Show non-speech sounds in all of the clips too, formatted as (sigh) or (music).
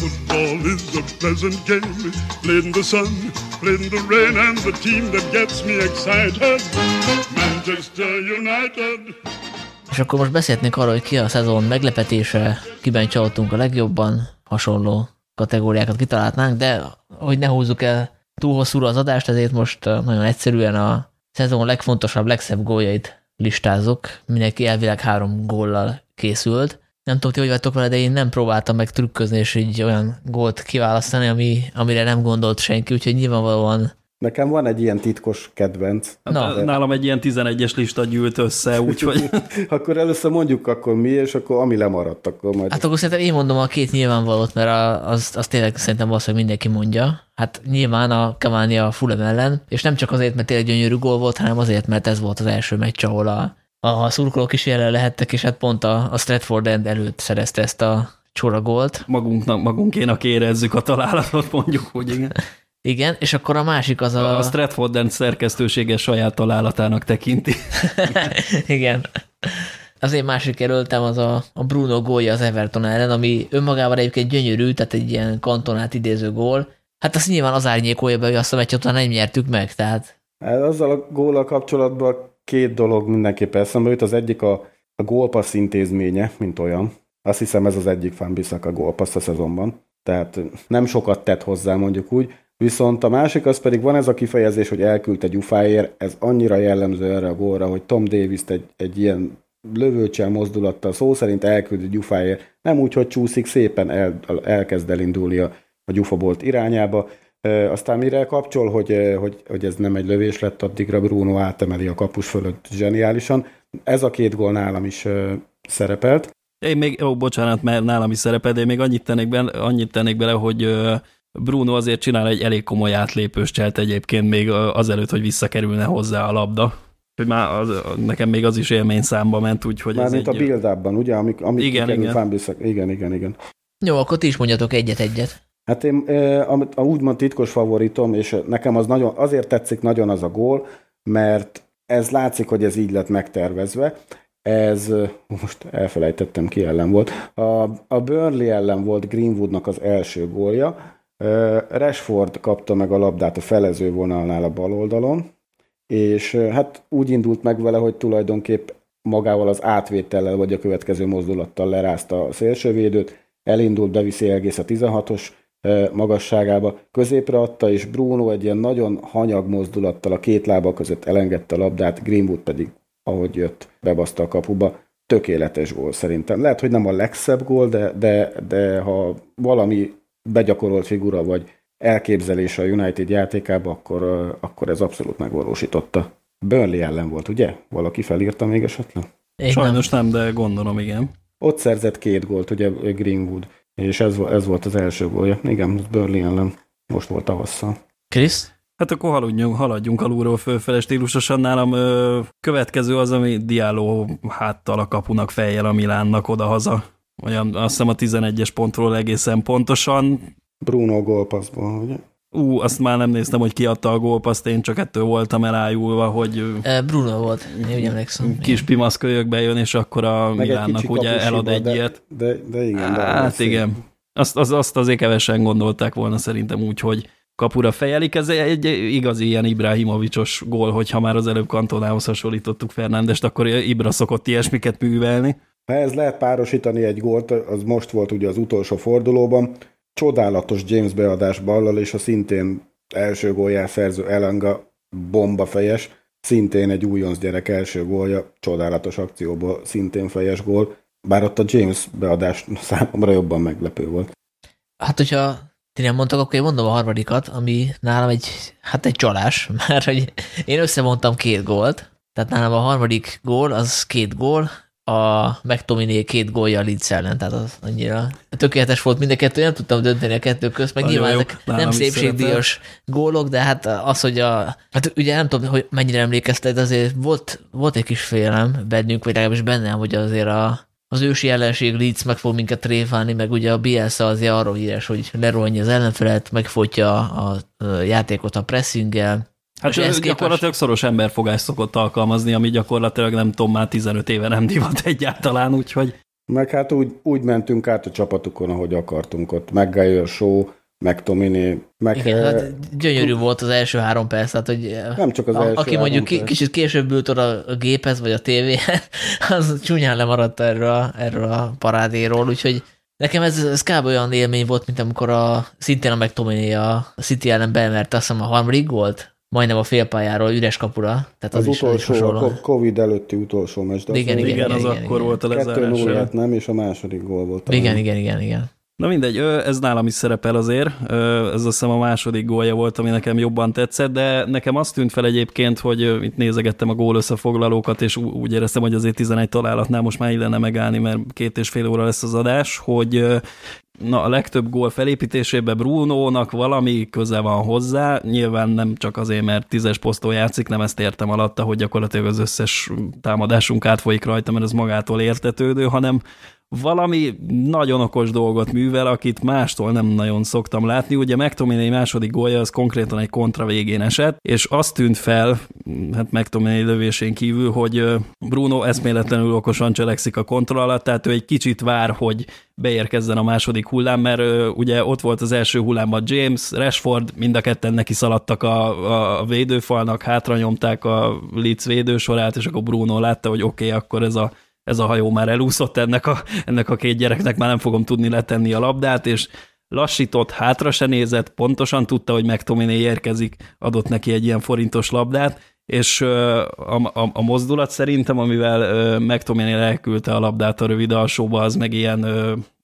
football is a pleasant game. Played in the sun, played in the rain, and the team that gets me excited, Manchester United. És akkor most beszélhetnénk arról, hogy ki a szezon meglepetése, kiben csalódtunk a legjobban, hasonló kategóriákat kitalálhatnánk, de hogy ne húzzuk el túl hosszúra az adást, ezért most nagyon egyszerűen a szezon legfontosabb, legszebb góljait listázok. Mindenki elvileg három góllal készült. Nem tudom, ti hogy vagytok vele, de én nem próbáltam meg trükközni, és így olyan gólt kiválasztani, ami, amire nem gondolt senki, úgyhogy nyilvánvalóan Nekem van egy ilyen titkos kedvenc. Na. Nálam egy ilyen 11-es lista gyűlt össze, úgyhogy... (laughs) akkor először mondjuk akkor mi, és akkor ami lemaradt, akkor majd... Hát akkor szerintem én mondom a két nyilvánvalót, mert az, az tényleg szerintem az, hogy mindenki mondja. Hát nyilván a Cavani a Fulham ellen, és nem csak azért, mert tényleg gyönyörű gól volt, hanem azért, mert ez volt az első meccs, ahol a, a szurkolók is jelen lehettek, és hát pont a, a Stratford End előtt szerezte ezt a csora gólt. Magunknak, magunkénak érezzük a találatot, mondjuk, hogy igen. (laughs) Igen, és akkor a másik az a... A Stratford End szerkesztősége saját találatának tekinti. (laughs) Igen. Az én másik kerültem az a, a Bruno gólja az Everton ellen, ami önmagában egyébként gyönyörű, tehát egy ilyen kantonát idéző gól. Hát azt nyilván az árnyékolja be, hogy azt a meccset nem nyertük meg, tehát... Hát azzal a góla kapcsolatban két dolog mindenképpen eszembe jut. Az egyik a, a gólpassz intézménye, mint olyan. Azt hiszem ez az egyik Fanbiszak a gólpassz a szezonban. Tehát nem sokat tett hozzá, mondjuk úgy. Viszont a másik az pedig van ez a kifejezés, hogy elküldte gyufáért, ez annyira jellemző erre a gólra, hogy Tom davis egy, egy ilyen lövőcsel mozdulattal szó szerint elküldi gyufáért, nem úgy, hogy csúszik, szépen el, elkezd elindulni a, a gyufabolt irányába. Aztán mire kapcsol, hogy, hogy, hogy ez nem egy lövés lett, addigra Bruno átemeli a kapus fölött zseniálisan. Ez a két gól nálam is szerepelt. Én még, ó, bocsánat, mert nálam is szerepel, de én még annyit tennék bele, annyit tennék bele hogy Bruno azért csinál egy elég komoly átlépős cselt egyébként még azelőtt, hogy visszakerülne hozzá a labda. Hogy már az, nekem még az is élmény számba ment, úgyhogy Mármint egy... a build ugye, amik, amik igen, igen. Fánbiszak. igen, igen, igen. Jó, akkor ti is mondjatok egyet-egyet. Hát én a, a úgymond titkos favoritom, és nekem az nagyon, azért tetszik nagyon az a gól, mert ez látszik, hogy ez így lett megtervezve. Ez, most elfelejtettem ki ellen volt. A, a Burnley ellen volt Greenwoodnak az első gólja, Rashford kapta meg a labdát a felező vonalnál a bal oldalon, és hát úgy indult meg vele, hogy tulajdonképp magával az átvétellel vagy a következő mozdulattal lerázta a szélsővédőt, elindult, beviszi egész a 16-os magasságába, középre adta, és Bruno egy ilyen nagyon hanyag mozdulattal a két lába között elengedte a labdát, Greenwood pedig, ahogy jött, bebaszta a kapuba. Tökéletes gól szerintem. Lehet, hogy nem a legszebb gól, de, de, de ha valami begyakorolt figura, vagy elképzelés a United játékába, akkor, akkor ez abszolút megvalósította. Burnley ellen volt, ugye? Valaki felírta még esetleg? Én Sajnos nem. nem, de gondolom, igen. Ott szerzett két gólt, ugye Greenwood, és ez, ez volt az első gólja. Igen, Burnley ellen. Most volt tavasszal. Krisz? Hát akkor haladjunk, haladjunk alulról fölfele stílusosan. Nálam ö, következő az, ami Diallo háttal a kapunak fejjel a Milánnak odahaza olyan azt hiszem a 11-es pontról egészen pontosan. Bruno gólpasszból, ugye? Ú, azt már nem néztem, hogy kiadta a gólpaszt, én csak ettől voltam elájulva, hogy... Bruno volt, én úgy emlékszem. Kis pimaszkölyök bejön, és akkor a Meg Milánnak ugye elad egy de, ilyet. De, de igen. De hát igen. Azt, az, azt azért kevesen gondolták volna szerintem úgy, hogy kapura fejelik. Ez egy igazi ilyen Ibrahimovicsos gól, hogyha már az előbb kantonához hasonlítottuk Fernándest, akkor Ibra szokott ilyesmiket művelni. Ha ez lehet párosítani egy gólt, az most volt ugye az utolsó fordulóban, csodálatos James beadás ballal, és a szintén első gólját szerző Elanga bomba fejes, szintén egy újonc gyerek első gólja, csodálatos akcióból szintén fejes gól, bár ott a James beadás számomra jobban meglepő volt. Hát, hogyha ti nem mondtak, akkor én mondom a harmadikat, ami nálam egy, hát egy csalás, (laughs) mert hogy én összevontam két gólt, tehát nálam a harmadik gól az két gól, a McTominay két gólja a Leeds ellen, tehát az annyira tökéletes volt mind a kettő, nem tudtam dönteni a kettő közt, meg nyilván ezek nem szépségdíjas gólok, de hát az, hogy a, hát ugye nem tudom, hogy mennyire emlékezted, azért volt, volt egy kis félelem bennünk, vagy legalábbis bennem, hogy azért a, az ősi ellenség Leeds meg fog minket tréfálni, meg ugye a Bielsa azért arról híres, hogy lerolja az ellenfelet, megfotja a, a játékot a pressinggel, Hát ez gyakorlatilag képes... szoros emberfogás szokott alkalmazni, ami gyakorlatilag nem tudom, már 15 éve nem divat (laughs) egyáltalán, úgyhogy... Meg hát úgy, úgy mentünk át a csapatukon, ahogy akartunk ott. Maguire Show, McTominay, meg... Igen, hát gyönyörű volt az első három perc, tehát hogy nem csak az a, első aki mondjuk perc. kicsit később ült oda a géphez, vagy a tévéhez, (laughs) az csúnyán lemaradt erről a, erről a parádéról, úgyhogy Nekem ez, ez kb. olyan élmény volt, mint amikor a, szintén a McTominay a City ellen beemert, azt hiszem a harmadik volt, majdnem a félpályáról üres kapura. Tehát az, az utolsó, a Covid előtti utolsó meccs. Igen, igen, igen, igen, az igen, akkor igen. volt a lezárás. Kettő nem, és a második gól volt. Igen, igen, igen, igen. Na mindegy, ez nálam is szerepel azért, ez azt hiszem a második gólja volt, ami nekem jobban tetszett, de nekem azt tűnt fel egyébként, hogy itt nézegettem a gól összefoglalókat, és úgy éreztem, hogy azért 11 találatnál most már illene megállni, mert két és fél óra lesz az adás, hogy na, a legtöbb gól felépítésében Bruno-nak valami köze van hozzá, nyilván nem csak azért, mert tízes posztól játszik, nem ezt értem alatta, hogy gyakorlatilag az összes támadásunk átfolyik rajta, mert ez magától értetődő, hanem valami nagyon okos dolgot művel, akit mástól nem nagyon szoktam látni. Ugye McTominay második gólja az konkrétan egy kontra végén esett, és azt tűnt fel, hát McTominay lövésén kívül, hogy Bruno eszméletlenül okosan cselekszik a kontra alatt, tehát ő egy kicsit vár, hogy beérkezzen a második hullám, mert ugye ott volt az első hullámban James, Rashford, mind a ketten neki szaladtak a, a védőfalnak, hátra nyomták a Leeds védősorát, és akkor Bruno látta, hogy oké, okay, akkor ez a ez a hajó már elúszott ennek a, ennek a két gyereknek, már nem fogom tudni letenni a labdát, és lassított, hátra se nézett, pontosan tudta, hogy McTominay érkezik, adott neki egy ilyen forintos labdát, és a, a, a mozdulat szerintem, amivel McTominay elküldte a labdát a rövid alsóba, az meg ilyen,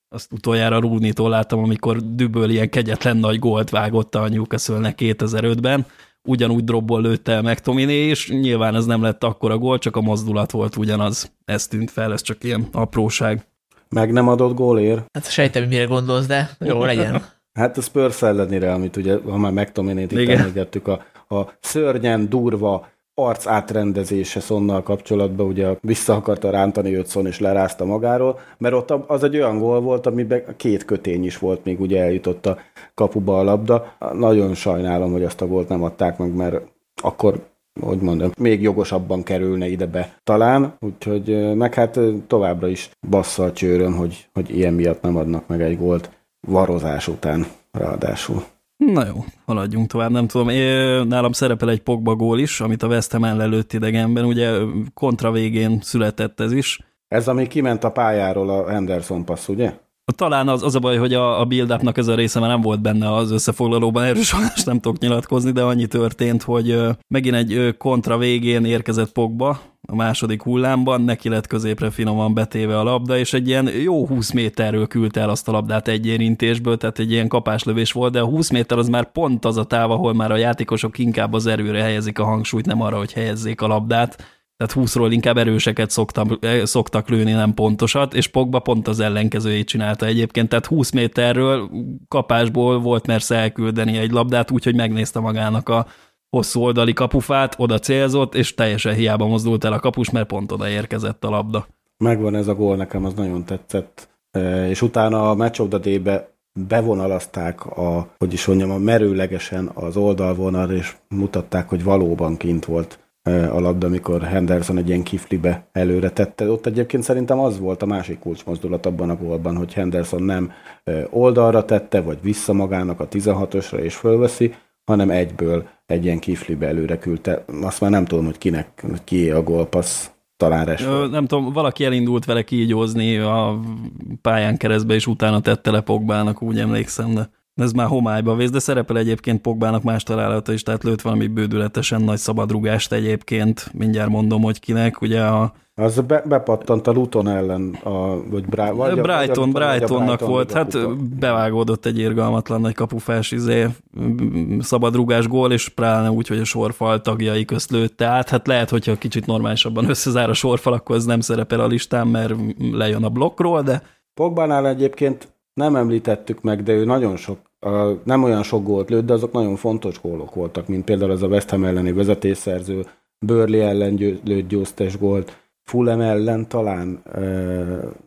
azt utoljára Rúnitól láttam, amikor Düböl ilyen kegyetlen nagy gólt vágott a Newcastle-nek 2005-ben, ugyanúgy drobból lőtte el McTominay, és nyilván ez nem lett akkora gól, csak a mozdulat volt ugyanaz. Ez tűnt fel, ez csak ilyen apróság. Meg nem adott gólért? Hát sejtem, mire gondolsz, de jó legyen. hát a Spurs ellenére, amit ugye, ha már McTominay-t itt emlegettük, a, a szörnyen, durva, arc átrendezése Szonnal kapcsolatban, ugye vissza akarta rántani őt Szon, és lerázta magáról, mert ott az egy olyan gól volt, amiben két kötény is volt, még ugye eljutott a kapuba a labda. Nagyon sajnálom, hogy azt a gólt nem adták meg, mert akkor hogy mondom, még jogosabban kerülne ide be talán, úgyhogy meg hát továbbra is bassza a csőröm, hogy, hogy ilyen miatt nem adnak meg egy gólt varozás után ráadásul. Na jó, haladjunk tovább, nem tudom. Én, nálam szerepel egy Pogba gól is, amit a West Ham lelőtt idegenben, ugye kontra végén született ez is. Ez, ami kiment a pályáról a Henderson passz, ugye? Talán az, az a baj, hogy a, a build-upnak ez a része már nem volt benne az összefoglalóban, erről sajnos nem tudok nyilatkozni, de annyi történt, hogy megint egy kontra végén érkezett Pogba, a második hullámban, neki lett középre finoman betéve a labda, és egy ilyen jó 20 méterről küldte el azt a labdát egy érintésből, tehát egy ilyen kapáslövés volt, de a 20 méter az már pont az a táv, ahol már a játékosok inkább az erőre helyezik a hangsúlyt, nem arra, hogy helyezzék a labdát. Tehát 20-ról inkább erőseket szoktam, eh, szoktak lőni, nem pontosat, és Pogba pont az ellenkezőjét csinálta egyébként, tehát 20 méterről kapásból volt mersz elküldeni egy labdát, úgyhogy megnézte magának a hosszú oldali kapufát, oda célzott, és teljesen hiába mozdult el a kapus, mert pont oda érkezett a labda. Megvan ez a gól, nekem az nagyon tetszett. E, és utána a Match of the Day-be bevonalazták a, hogy is mondjam, a merőlegesen az oldalvonal, és mutatták, hogy valóban kint volt e, a labda, amikor Henderson egy ilyen kiflibe előre tette. Ott egyébként szerintem az volt a másik kulcsmozdulat abban a gólban, hogy Henderson nem e, oldalra tette, vagy vissza magának a 16-osra és fölveszi, hanem egyből egy ilyen kiflibe előre küldte. Azt már nem tudom, hogy kinek, hogy ki a gólpassz, talán Rashford. Nem tudom, valaki elindult vele kígyózni a pályán keresztbe, és utána tette le Pogbának, úgy emlékszem, de ez már homályba vész, de szerepel egyébként Pogbának más találata is, tehát lőtt valami bődületesen nagy szabadrugást egyébként, mindjárt mondom, hogy kinek, ugye a az be, bepattant a Luton ellen, a, vagy, Bra, vagy a, Brighton, vagy a, Brightonnak Brighton, volt, hát bevágódott egy irgalmatlan nagy kapufás izé, szabadrugás gól, és pláne úgy, hogy a sorfal tagjai közt lőtte át. Hát lehet, hogyha kicsit normálisabban összezár a sorfal, akkor ez nem szerepel a listán, mert lejön a blokkról, de... Pogbánál egyébként nem említettük meg, de ő nagyon sok, nem olyan sok gólt lőtt, de azok nagyon fontos gólok voltak, mint például az a West Ham elleni vezetésszerző, Burnley ellen lőtt győztes gólt, Fulham ellen talán e,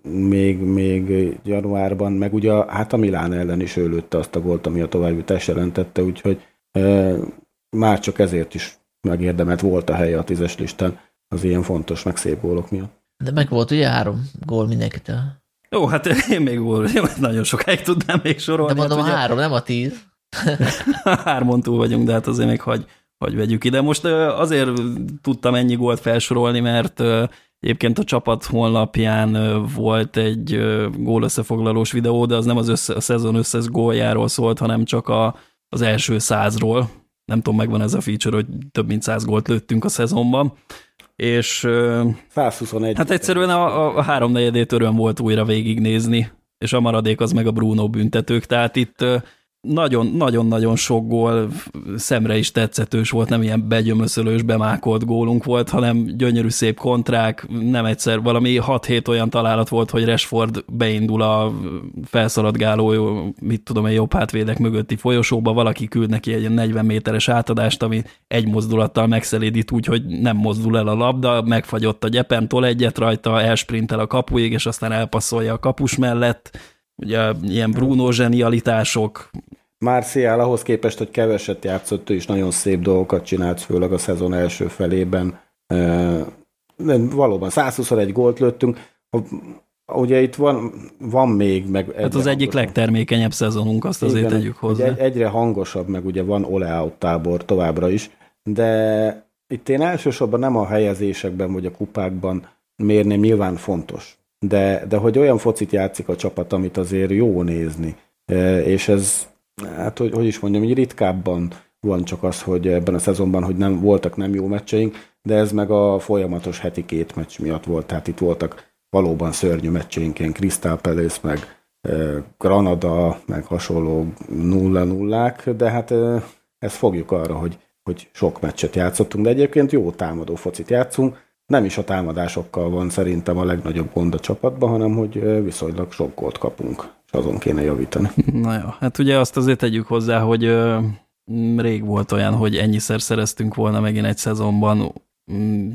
még, még januárban, meg ugye hát a Milán ellen is ő lőtte azt a gólt, ami a továbbjutást jelentette, úgyhogy e, már csak ezért is megérdemelt volt a helye a tízes listán az ilyen fontos, meg szép gólok miatt. De meg volt ugye három gól mindenkitől. Jó, hát én még úr, nagyon sokáig tudnám még sorolni. De mondom hát, a három, nem a tíz. (laughs) Hármon túl vagyunk, de hát azért még hagy, hagy vegyük ide. Most azért tudtam ennyi gólt felsorolni, mert Egyébként a csapat honlapján volt egy gól összefoglalós videó, de az nem az össze, a szezon összes góljáról szólt, hanem csak a, az első százról. Nem tudom, megvan ez a feature, hogy több mint száz gólt lőttünk a szezonban. És 121. Hát egyszerűen a, a háromnegyedét öröm volt újra végignézni, és a maradék az meg a Bruno büntetők, tehát itt nagyon-nagyon sok gól szemre is tetszetős volt, nem ilyen begyömöszölős, bemákolt gólunk volt, hanem gyönyörű szép kontrák, nem egyszer valami 6-7 olyan találat volt, hogy Rashford beindul a felszaladgáló, mit tudom egy jobb hátvédek mögötti folyosóba, valaki küld neki egy 40 méteres átadást, ami egy mozdulattal megszelídít úgy, hogy nem mozdul el a labda, megfagyott a gyepen, tol egyet rajta, elsprintel a kapuig, és aztán elpasszolja a kapus mellett, ugye ilyen Bruno zsenialitások. Marcial ahhoz képest, hogy keveset játszott, ő is nagyon szép dolgokat csinált, főleg a szezon első felében. De valóban 121 gólt lőttünk. Ugye itt van, van még, meg... Hát az egyik legtermékenyebb szezonunk, azt azért Igen, tegyük hozzá. Egy, egyre hangosabb, meg ugye van ole tábor továbbra is, de itt én elsősorban nem a helyezésekben vagy a kupákban mérném, nyilván fontos de, de hogy olyan focit játszik a csapat, amit azért jó nézni. E, és ez, hát hogy, hogy is mondjam, így ritkábban van csak az, hogy ebben a szezonban, hogy nem voltak nem jó meccseink, de ez meg a folyamatos heti két meccs miatt volt, tehát itt voltak valóban szörnyű meccseink, ilyen Crystal Palace, meg e, Granada, meg hasonló nulla nullák, de hát e, ezt fogjuk arra, hogy, hogy sok meccset játszottunk, de egyébként jó támadó focit játszunk, nem is a támadásokkal van szerintem a legnagyobb gond a csapatban, hanem hogy viszonylag sok gólt kapunk, és azon kéne javítani. (laughs) Na jó, hát ugye azt azért tegyük hozzá, hogy rég volt olyan, hogy ennyiszer szereztünk volna megint egy szezonban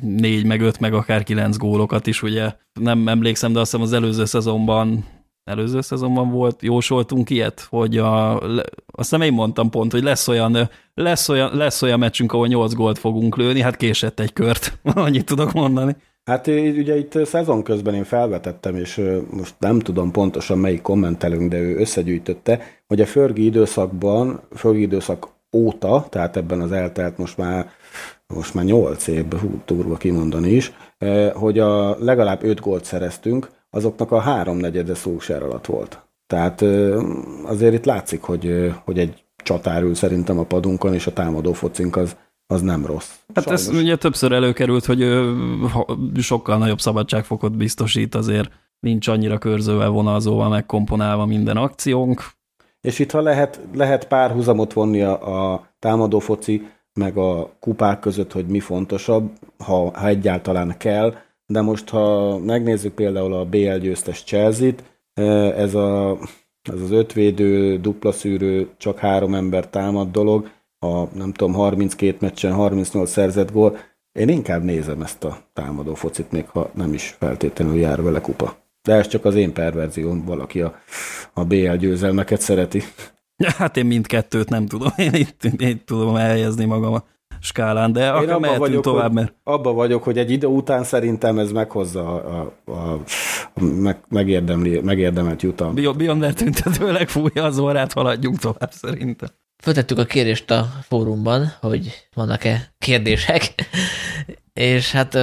négy, meg öt, meg akár kilenc gólokat is, ugye nem emlékszem, de azt hiszem az előző szezonban előző szezonban volt, jósoltunk ilyet, hogy a, azt hiszem én mondtam pont, hogy lesz olyan, lesz olyan, lesz olyan meccsünk, ahol 8 gólt fogunk lőni, hát késett egy kört, (laughs) annyit tudok mondani. Hát ugye itt szezon közben én felvetettem, és most nem tudom pontosan melyik kommentelünk, de ő összegyűjtötte, hogy a Förgi időszakban, Förgi időszak óta, tehát ebben az eltelt most már most már 8 évben, hú, durva kimondani is, hogy a legalább 5 gólt szereztünk, azoknak a háromnegyede szósár alatt volt. Tehát azért itt látszik, hogy, hogy egy csatár ül szerintem a padunkon, és a támadó focink az, az nem rossz. Hát Sajnos. ez ugye többször előkerült, hogy sokkal nagyobb szabadságfokot biztosít, azért nincs annyira körzővel, vonalzóval megkomponálva minden akciónk. És itt ha lehet, lehet párhuzamot vonni a, a támadó foci, meg a kupák között, hogy mi fontosabb, ha, ha egyáltalán kell, de most ha megnézzük például a BL győztes Chelsea-t, ez, a, ez az ötvédő, dupla szűrő, csak három ember támad dolog, a nem tudom, 32 meccsen 38 szerzett gól, én inkább nézem ezt a támadó focit, még ha nem is feltétlenül jár vele kupa. De ez csak az én perverzióm, valaki a, a BL győzelmeket szereti. (laughs) Hát én mindkettőt nem tudom, én itt, itt tudom elhelyezni magam skálán, de Én akkor mehetünk vagyok, tovább, mert... Abba vagyok, hogy egy idő után szerintem ez meghozza a, a, a, a meg, megérdemli, megérdemelt jutalmat. Beyonder tüntetőleg fújja az orrát, haladjunk tovább szerintem. Föltettük a kérést a fórumban, hogy vannak-e kérdések, és hát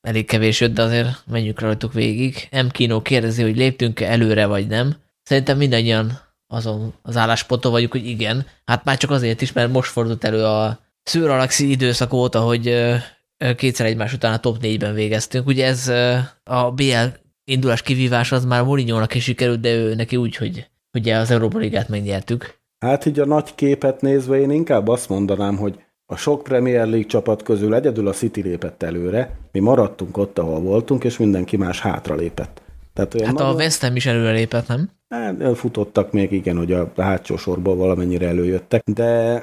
elég kevés jött, de azért menjünk rajtuk végig. M. Kino kérdezi, hogy léptünk-e előre, vagy nem. Szerintem mindannyian azon az állásponton vagyunk, hogy igen. Hát már csak azért is, mert most fordult elő a Szőr Alexi időszak óta, hogy kétszer egymás után a top 4-ben végeztünk. Ugye ez a BL indulás kivívás az már Mourinho-nak is sikerült, de ő neki úgy, hogy ugye az Európa Ligát megnyertük. Hát így a nagy képet nézve én inkább azt mondanám, hogy a sok Premier League csapat közül egyedül a City lépett előre, mi maradtunk ott, ahol voltunk, és mindenki más hátra lépett. Tehát olyan hát nagyon... a West Ham is előre lépett, nem? Hát, futottak még, igen, hogy a hátsó sorból valamennyire előjöttek, de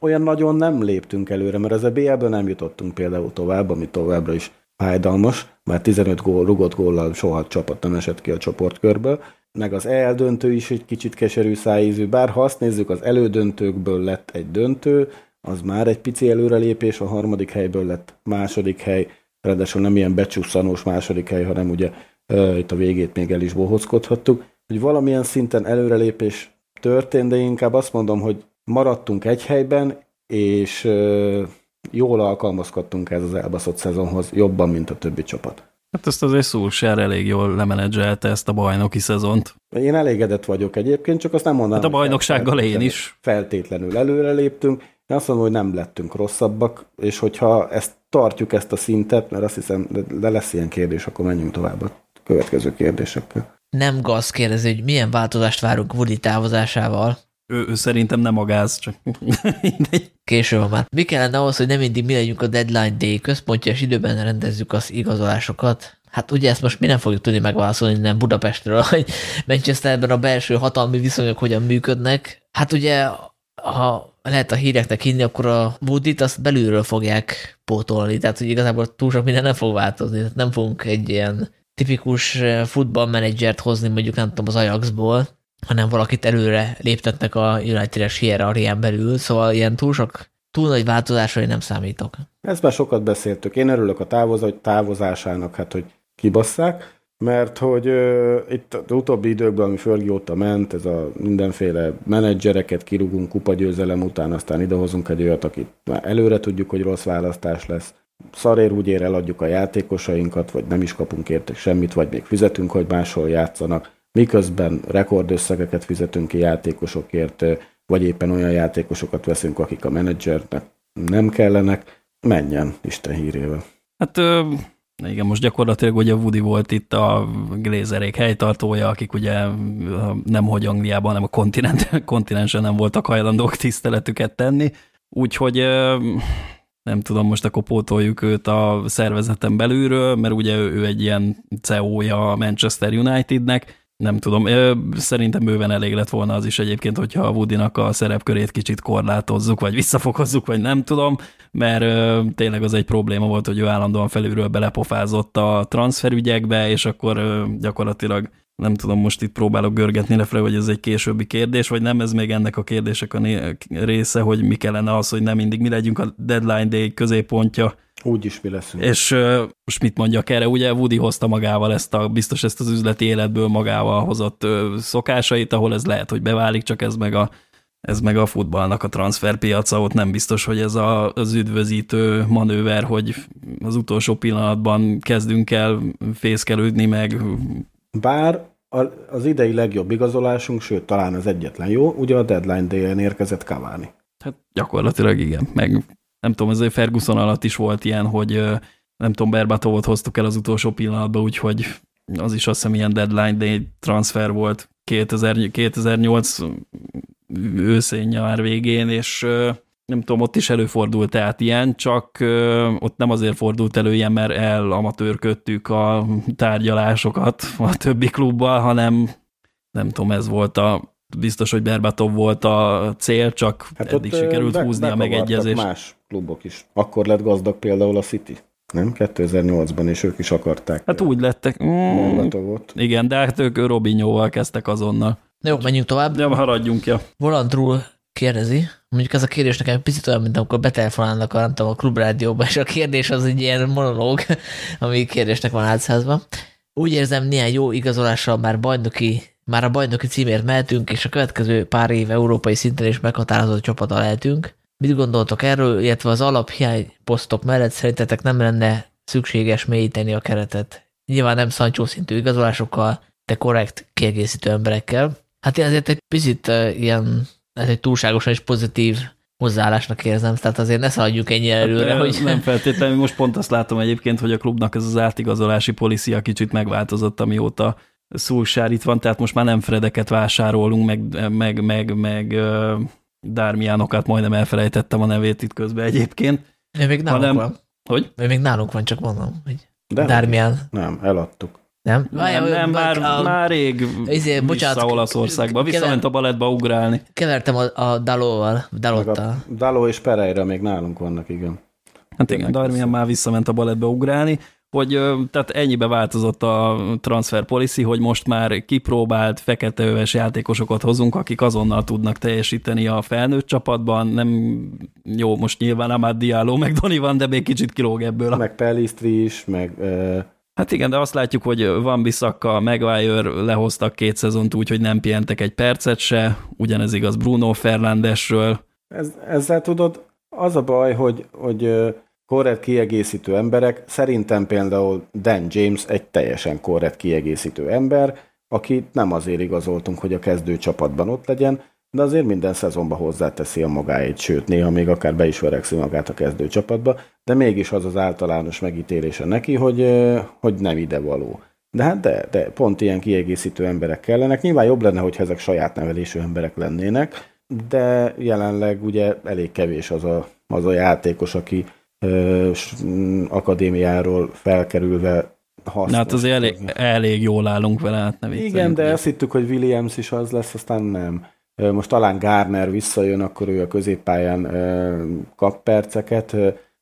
olyan nagyon nem léptünk előre, mert az a BL-ből nem jutottunk például tovább, ami továbbra is fájdalmas, mert 15 gól, rugott góllal soha csapat nem esett ki a csoportkörből, meg az EL döntő is egy kicsit keserű szájízű, bár ha azt nézzük, az elődöntőkből lett egy döntő, az már egy pici előrelépés, a harmadik helyből lett második hely, ráadásul nem ilyen becsusszanós második hely, hanem ugye itt a végét még el is bohockodhattuk, hogy valamilyen szinten előrelépés történt, de inkább azt mondom, hogy maradtunk egy helyben, és jól alkalmazkodtunk ez az elbaszott szezonhoz, jobban, mint a többi csapat. Hát ezt azért Szulsár elég jól lemenedzselte ezt a bajnoki szezont. Én elégedett vagyok egyébként, csak azt nem mondanám. Hát a bajnoksággal én is. Feltétlenül előre léptünk. Én azt mondom, hogy nem lettünk rosszabbak, és hogyha ezt tartjuk, ezt a szintet, mert azt hiszem, de lesz ilyen kérdés, akkor menjünk tovább a következő kérdésekkel. Nem Gaz kérdezi, hogy milyen változást várunk Woody távozásával. Ő, ő szerintem nem a gáz, csak (laughs) Késő van már. Mi kellene ahhoz, hogy nem mindig mi legyünk a deadline day központja, és időben rendezzük az igazolásokat? Hát ugye ezt most mi nem fogjuk tudni megválaszolni nem Budapestről, hogy Manchesterben a belső hatalmi viszonyok hogyan működnek. Hát ugye, ha lehet a híreknek hinni, akkor a Woodit azt belülről fogják pótolni, tehát hogy igazából túl sok minden nem fog változni, tehát nem fogunk egy ilyen tipikus futballmenedzsert hozni mondjuk nem tudom az Ajaxból, hanem valakit előre léptetnek a United-es hierarchián belül, szóval ilyen túl sok, túl nagy változásra én nem számítok. Ezt már sokat beszéltük. Én örülök a távoz, távozásának, hát hogy kibasszák, mert hogy uh, itt az utóbbi időkben, ami Fergie óta ment, ez a mindenféle menedzsereket kirúgunk kupagyőzelem után, aztán idehozunk egy olyat, akit már előre tudjuk, hogy rossz választás lesz. Szarér úgy ér eladjuk a játékosainkat, vagy nem is kapunk értek semmit, vagy még fizetünk, hogy máshol játszanak miközben rekordösszegeket fizetünk ki játékosokért, vagy éppen olyan játékosokat veszünk, akik a menedzsernek nem kellenek, menjen Isten hírével. Hát igen, most gyakorlatilag ugye Woody volt itt a Glazerék helytartója, akik ugye nem hogy Angliában, hanem a kontinent, (laughs) kontinensen nem voltak hajlandók tiszteletüket tenni, úgyhogy nem tudom, most akkor pótoljuk őt a szervezeten belülről, mert ugye ő egy ilyen CEO-ja a Manchester Unitednek, nem tudom, szerintem bőven elég lett volna az is egyébként, hogyha a Woody-nak a szerepkörét kicsit korlátozzuk, vagy visszafokozzuk, vagy nem tudom, mert tényleg az egy probléma volt, hogy ő állandóan felülről belepofázott a transferügyekbe, és akkor gyakorlatilag nem tudom, most itt próbálok görgetni lefele, hogy ez egy későbbi kérdés, vagy nem, ez még ennek a kérdések a része, hogy mi kellene az, hogy nem mindig mi legyünk a deadline day középpontja, úgy is mi leszünk. És most mit mondjak erre? Ugye Woody hozta magával ezt a, biztos ezt az üzleti életből magával hozott szokásait, ahol ez lehet, hogy beválik, csak ez meg a, ez meg a futballnak a transferpiaca, ott nem biztos, hogy ez a, az üdvözítő manőver, hogy az utolsó pillanatban kezdünk el fészkelődni meg. Bár az idei legjobb igazolásunk, sőt, talán az egyetlen jó, ugye a deadline day érkezett Cavani. Hát gyakorlatilag igen, meg nem tudom, azért Ferguson alatt is volt ilyen, hogy nem tudom, Berbatovot hoztuk el az utolsó pillanatban, úgyhogy az is azt hiszem ilyen deadline day transfer volt 2000, 2008 őszén nyár végén, és nem tudom, ott is előfordult tehát ilyen, csak ott nem azért fordult elő ilyen, mert elamatőrködtük a tárgyalásokat a többi klubbal, hanem nem tudom, ez volt a biztos, hogy Berbatov volt a cél, csak hát eddig sikerült be, húzni a megegyezést. más klubok is. Akkor lett gazdag például a City. Nem? 2008-ban, és ők is akarták. Hát úgy lettek. Mm, igen, de hát ők Robinhoval kezdtek azonnal. Jó, menjünk tovább. Ja, haradjunk, ja. Volandról kérdezi, mondjuk ez a kérdés nekem picit olyan, mint amikor betelefonálnak a, tudom, a klubrádióba, és a kérdés az egy ilyen monológ, ami kérdésnek van átszázva. Úgy érzem, néhány jó igazolással már bajnoki már a bajnoki címért mehetünk, és a következő pár év európai szinten is meghatározott csapata lehetünk. Mit gondoltok erről, illetve az alaphiány posztok mellett szerintetek nem lenne szükséges mélyíteni a keretet? Nyilván nem Sancho szintű igazolásokkal, de korrekt kiegészítő emberekkel. Hát én azért egy picit uh, ilyen, ez egy túlságosan is pozitív hozzáállásnak érzem, tehát azért ne szaladjuk ennyi hát, előre, hát, hogy... Nem feltétlenül, most pont azt látom egyébként, hogy a klubnak ez az átigazolási policia kicsit megváltozott, amióta Szulsár itt van, tehát most már nem Fredeket vásárolunk, meg, meg, meg, meg Dármiánokat, majdnem elfelejtettem a nevét itt közben egyébként. Ő még nálunk hanem, van. Hogy? Ő még nálunk van, csak mondom, hogy De Dármián. Nem, eladtuk. Nem? Nem, nem, nem már, a, már rég izé, vissza Olaszországba. Visszament a balettba ugrálni. Kevertem a, a Dalóval, Dalottal. Daló és Pereira még nálunk vannak, igen. Hát igen, Darmian már visszament a balettbe ugrálni hogy tehát ennyibe változott a transfer policy, hogy most már kipróbált feketeöves játékosokat hozunk, akik azonnal tudnak teljesíteni a felnőtt csapatban, nem jó, most nyilván Amad Diallo, meg Doni van, de még kicsit kilóg ebből. Meg Pellistri is, meg Hát igen, de azt látjuk, hogy Van Bissaka, Maguire lehoztak két szezont úgy, hogy nem pihentek egy percet se, ugyanez igaz Bruno Fernandesről. Ez, ezzel tudod, az a baj, hogy, hogy korrekt kiegészítő emberek, szerintem például Dan James egy teljesen korrekt kiegészítő ember, akit nem azért igazoltunk, hogy a kezdő csapatban ott legyen, de azért minden szezonban hozzáteszi a magáét, sőt, néha még akár be is verekszi magát a kezdő csapatba, de mégis az az általános megítélése neki, hogy, hogy nem ide való. De hát de, de pont ilyen kiegészítő emberek kellenek. Nyilván jobb lenne, hogy ezek saját nevelésű emberek lennének, de jelenleg ugye elég kevés az a, az a játékos, aki ö, akadémiáról felkerülve hasznos. Hát azért elég, elég jól állunk vele, hát nem Igen, de azt hittük, hogy Williams is az lesz, aztán nem. Most talán Garner visszajön, akkor ő a középpályán kap perceket.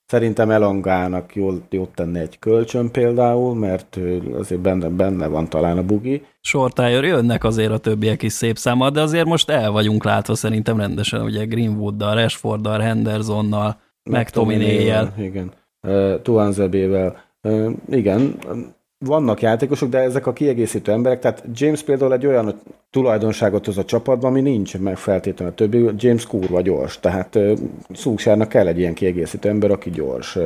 Szerintem Elongának jól, jót tenne egy kölcsön például, mert azért benne, benne van talán a bugi. Sortájör jönnek azért a többiek is szép számmal, de azért most el vagyunk látva szerintem rendesen, ugye Greenwooddal, Rashforddal, Hendersonnal, McTominay-jel. Igen, uh, Tuanzebével. Uh, igen, vannak játékosok, de ezek a kiegészítő emberek, tehát James például egy olyan tulajdonságot hoz a csapatban, ami nincs meg feltétlenül a többi. James kurva gyors, tehát Szúksárnak kell egy ilyen kiegészítő ember, aki gyors.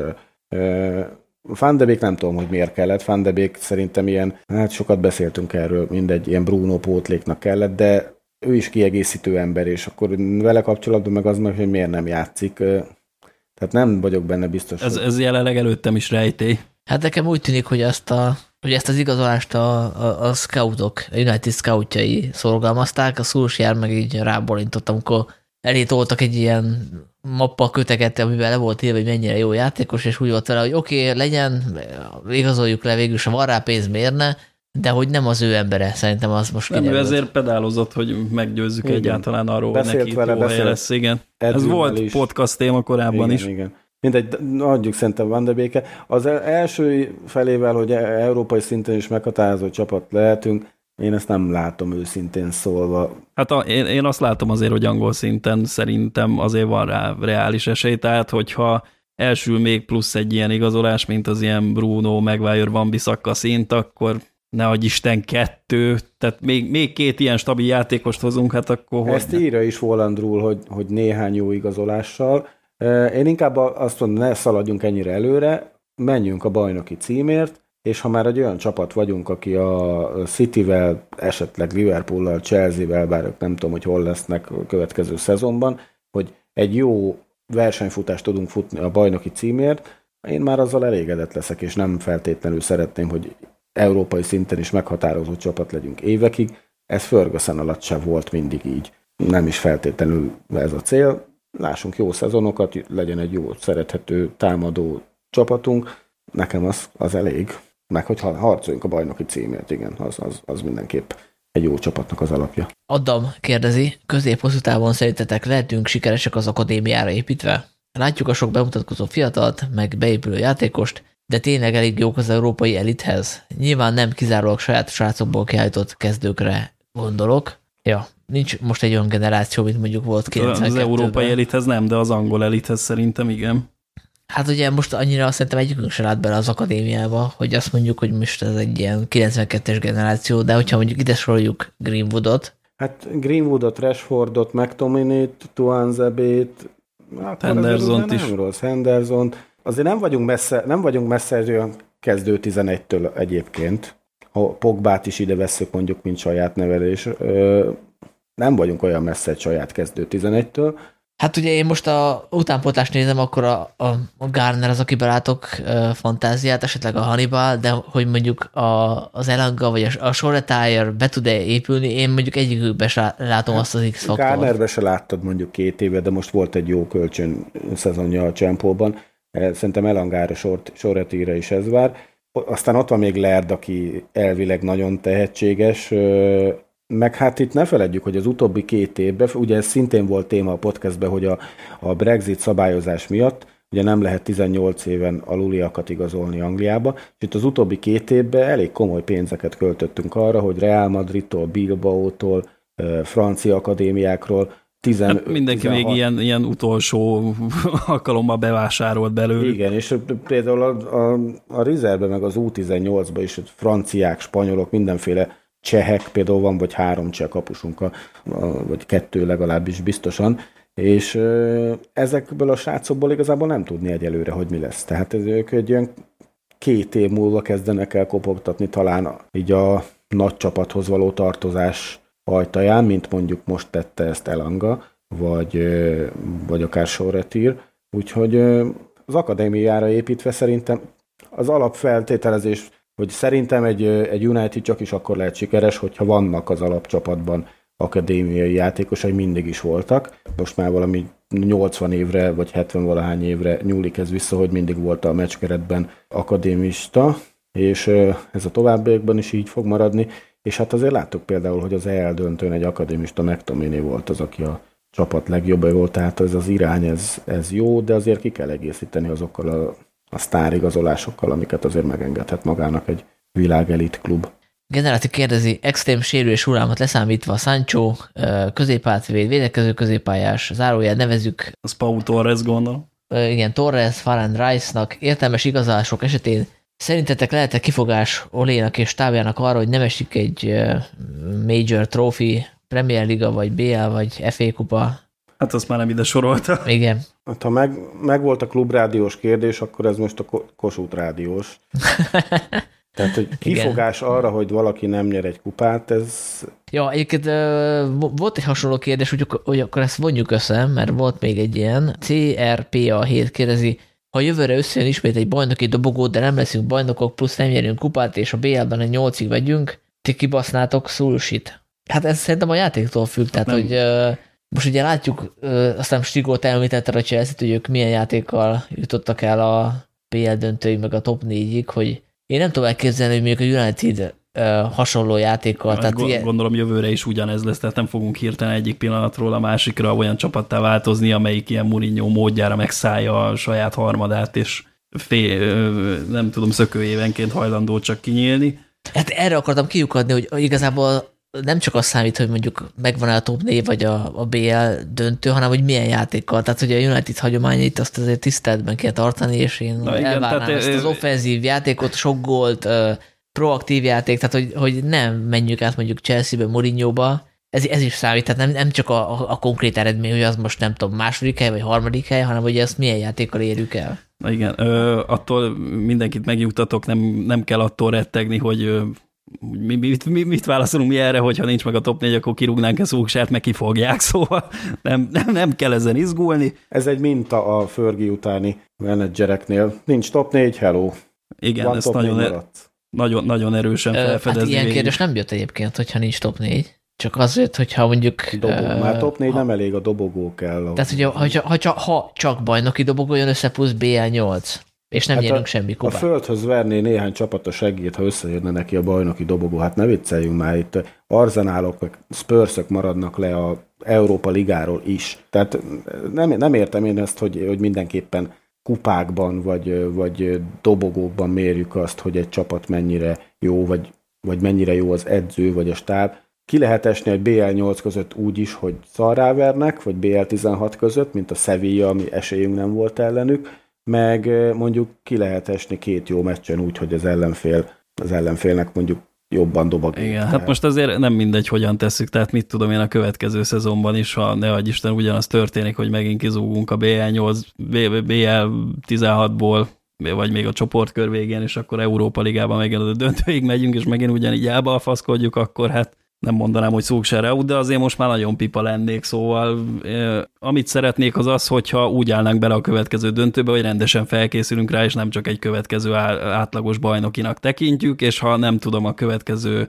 Fandebék nem tudom, hogy miért kellett. Fandebék szerintem ilyen, hát sokat beszéltünk erről, mindegy, ilyen Bruno pótléknak kellett, de ő is kiegészítő ember, és akkor vele kapcsolatban meg az meg, hogy miért nem játszik. Tehát nem vagyok benne biztos. Ez, hogy... ez jelenleg előttem is rejtély. Hát nekem úgy tűnik, hogy ezt, a, hogy ezt az igazolást a, a, a scoutok, a United scoutjai szorgalmazták, a Szulsjár meg így rábolintott, amikor elé toltak egy ilyen mappa köteget, amivel le volt írva, hogy mennyire jó játékos, és úgy volt vele, hogy oké, okay, legyen, igazoljuk le végül, ha van rá pénz, mérne, de hogy nem az ő embere, szerintem az most Nem, ő ezért pedálozott, hogy meggyőzzük igen. egyáltalán arról, beszélt neki vele, beszélt lesz, igen. Ez volt is. podcast téma korábban igen, is. Igen. Mindegy, adjuk szerintem Van de Béke. Az első felével, hogy e- európai szinten is meghatározó csapat lehetünk, én ezt nem látom őszintén szólva. Hát a, én, én azt látom azért, hogy angol szinten szerintem azért van rá reális esély, tehát hogyha elsül még plusz egy ilyen igazolás, mint az ilyen Bruno, Maguire, Van Bissaka szint, akkor ne adj Isten kettő, tehát még, még két ilyen stabil játékost hozunk, hát akkor Ezt írja is Volandrul, hogy, hogy néhány jó igazolással, én inkább azt mondom, ne szaladjunk ennyire előre, menjünk a bajnoki címért, és ha már egy olyan csapat vagyunk, aki a Cityvel, esetleg Liverpoollal, Chelsea-vel, bár ők nem tudom, hogy hol lesznek a következő szezonban, hogy egy jó versenyfutást tudunk futni a bajnoki címért, én már azzal elégedett leszek, és nem feltétlenül szeretném, hogy európai szinten is meghatározó csapat legyünk évekig. Ez Ferguson alatt sem volt mindig így. Nem is feltétlenül ez a cél lássunk jó szezonokat, legyen egy jó, szerethető, támadó csapatunk. Nekem az, az elég. Meg hogy harcoljunk a bajnoki címért, igen, az, az, az mindenképp egy jó csapatnak az alapja. Adam kérdezi, közép-hosszú távon szerintetek lehetünk sikeresek az akadémiára építve? Látjuk a sok bemutatkozó fiatalt, meg beépülő játékost, de tényleg elég jók az európai elithez. Nyilván nem kizárólag saját srácokból kiállított kezdőkre gondolok. Ja, nincs most egy olyan generáció, mint mondjuk volt 92 Az európai elithez nem, de az angol elithez szerintem igen. Hát ugye most annyira szerintem egyikünk se lát bele az akadémiába, hogy azt mondjuk, hogy most ez egy ilyen 92-es generáció, de hogyha mondjuk ide soroljuk Greenwoodot. Hát Greenwoodot, Rashfordot, McTominay-t, Tuanzebét, Henderson is. Nem rossz, Henderson. Azért nem vagyunk messze, nem vagyunk messze olyan kezdő 11-től egyébként. Ha Pogbát is ide veszük mondjuk, mint saját nevelés nem vagyunk olyan messze egy saját kezdő 11-től. Hát ugye én most a utánpótlást nézem, akkor a, a, a Garner az, akiben látok uh, fantáziát, esetleg a Hannibal, de hogy mondjuk a, az Elanga vagy a, a Shoretire be tud-e épülni, én mondjuk egyikükben se látom azt az X-faktort. Garnerbe se láttad mondjuk két éve, de most volt egy jó kölcsön szezonja a Csempóban. Eh, szerintem Elangára, Soretire is ez vár. Aztán ott van még Lerd, aki elvileg nagyon tehetséges, meg hát itt ne feledjük, hogy az utóbbi két évben, ugye ez szintén volt téma a podcastben, hogy a, a Brexit szabályozás miatt ugye nem lehet 18 éven aluliakat igazolni Angliába, és itt az utóbbi két évben elég komoly pénzeket költöttünk arra, hogy Real Madridtól, Bilbao-tól, francia akadémiákról 10 hát mindenki 16. még ilyen, ilyen utolsó (laughs) alkalommal bevásárolt belőle. Igen, és például a, a, a Rizerbe meg az U18-ba is franciák, spanyolok, mindenféle csehek, például van vagy három cseh kapusunk, a, a, vagy kettő legalábbis biztosan, és ö, ezekből a srácokból igazából nem tudni egyelőre, hogy mi lesz. Tehát ez, ők egy olyan két év múlva kezdenek el kopogtatni talán így a nagy csapathoz való tartozás ajtaján, mint mondjuk most tette ezt Elanga, vagy, vagy akár Sorretír. Úgyhogy az akadémiára építve szerintem az alapfeltételezés, hogy szerintem egy, egy United csak is akkor lehet sikeres, hogyha vannak az alapcsapatban akadémiai játékosai, mindig is voltak. Most már valami 80 évre, vagy 70 valahány évre nyúlik ez vissza, hogy mindig volt a meccskeretben akadémista, és ez a továbbiakban is így fog maradni. És hát azért láttuk például, hogy az EL döntőn egy akadémista McTominay volt az, aki a csapat legjobb volt, tehát ez az irány, ez, ez jó, de azért ki kell egészíteni azokkal a, a sztárigazolásokkal, amiket azért megengedhet magának egy világelit klub. Generáti kérdezi, extrém sérülés hullámot leszámítva Sancho, középátvéd, védekező középpályás, zárójel nevezük. Az Pau Torres gondol. Igen, Torres, Farand Rice-nak értelmes igazolások esetén Szerintetek lehet-e kifogás Olénak és tábjának arra, hogy nem esik egy Major Trophy, Premier Liga, vagy BL, vagy FA kupa? Hát azt már nem ide sorolta. Igen. Hát ha meg, meg volt a klubrádiós kérdés, akkor ez most a Kossuth rádiós. (laughs) Tehát, hogy kifogás Igen. arra, hogy valaki nem nyer egy kupát, ez... Ja, egyébként volt egy hasonló kérdés, hogy, hogy akkor ezt vonjuk össze, mert volt még egy ilyen. CRPA 7 kérdezi, ha jövőre összejön ismét egy bajnoki dobogó, de nem leszünk bajnokok, plusz nem nyerünk kupát, és a BL-ben egy nyolcig vegyünk, ti kibasznátok szulsit. Hát ez szerintem a játéktól függ, tehát nem. hogy uh, most ugye látjuk, uh, aztán Stigót említette a chelsea hogy ők milyen játékkal jutottak el a BL döntőig, meg a top 4-ig, hogy én nem tudom elképzelni, hogy mondjuk a United hasonló játékkal. Hát, tehát ilyen... Gondolom jövőre is ugyanez lesz, tehát nem fogunk hirtelen egyik pillanatról a másikra olyan csapattá változni, amelyik ilyen Mourinho módjára megszállja a saját harmadát, és fél, nem tudom, szökőévenként hajlandó csak kinyílni. Hát erre akartam kiukadni, hogy igazából nem csak az számít, hogy mondjuk megvan a top név, vagy a, a BL döntő, hanem hogy milyen játékkal. Tehát, hogy a United hagyományait azt azért tiszteletben kell tartani, és én Na igen, elvárnám tehát, ezt az offenzív játékot, sok gólt, proaktív játék, tehát hogy, hogy nem menjük át mondjuk Chelsea-be, Mourinho-ba, ez, ez is számít, tehát nem, nem csak a, a, a konkrét eredmény, hogy az most nem tudom, második hely vagy harmadik hely, hanem hogy ezt milyen játékkal érjük el. Na igen, ö, attól mindenkit megnyugtatok, nem, nem kell attól rettegni, hogy ö, mi, mit, mi, mit válaszolunk mi erre, hogyha nincs meg a top 4, akkor kirúgnánk ezt Szúksát, meg kifogják, (laughs) szóval nem, nem, nem kell ezen izgulni. Ez egy minta a Fergie utáni menedzsereknél. Nincs top 4, hello. Igen, Van ezt nagyon, maradt nagyon, nagyon erősen felfedezni. Hát ilyen végig. kérdés nem jött egyébként, hogyha nincs top 4. Csak azért, hogyha mondjuk... Dobó, uh, már top 4 ha, nem elég, a dobogó kell. Tehát, hogyha, hogyha, hogyha, ha csak bajnoki dobogó jön össze, plusz BL8, és nem hát nyerünk a, semmi kubát. A földhöz verné néhány csapat a segít, ha összejönne neki a bajnoki dobogó. Hát ne vicceljünk már, itt arzenálok, meg spurs maradnak le a Európa Ligáról is. Tehát nem, nem értem én ezt, hogy, hogy mindenképpen kupákban vagy, vagy dobogókban mérjük azt, hogy egy csapat mennyire jó, vagy, vagy mennyire jó az edző, vagy a stáb. Ki lehet esni egy BL8 között úgy is, hogy szarrávernek, vagy BL16 között, mint a Sevilla, ami esélyünk nem volt ellenük, meg mondjuk ki lehet esni két jó meccsen úgy, hogy az ellenfél, az ellenfélnek mondjuk jobban dobog. Igen, hát most azért nem mindegy, hogyan tesszük, tehát mit tudom én a következő szezonban is, ha ne adj Isten ugyanaz történik, hogy megint kizúgunk a BL8, BL16-ból, vagy még a csoportkör végén, és akkor Európa Ligában megint a döntőig megyünk, és megint ugyanígy elbalfaszkodjuk, akkor hát nem mondanám, hogy szúg se de azért most már nagyon pipa lennék, szóval eh, amit szeretnék az az, hogyha úgy állnánk bele a következő döntőbe, hogy rendesen felkészülünk rá, és nem csak egy következő átlagos bajnokinak tekintjük, és ha nem tudom, a következő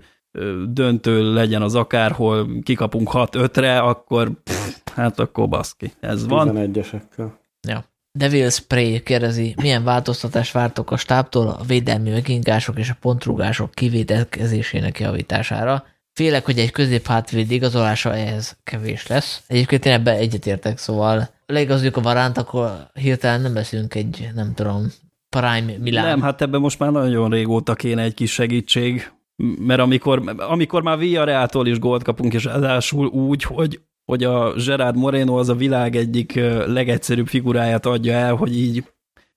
döntő legyen az akárhol, kikapunk 6-5-re, akkor pff, hát akkor baszki. Ez van. 11-esekkel. Ja. Devil Spray kérdezi, milyen változtatást vártok a stábtól a védelmi megingások és a pontrugások kivételkezésének javítására? Félek, hogy egy középhátvéd igazolása ehhez kevés lesz. Egyébként én ebben egyetértek, szóval leigazoljuk a varánt, akkor hirtelen nem beszélünk egy, nem tudom, Prime Milán. Nem, hát ebben most már nagyon régóta kéne egy kis segítség, mert amikor, amikor már Villarreal-tól is gólt kapunk, és ráadásul úgy, hogy hogy a Gerard Moreno az a világ egyik legegyszerűbb figuráját adja el, hogy így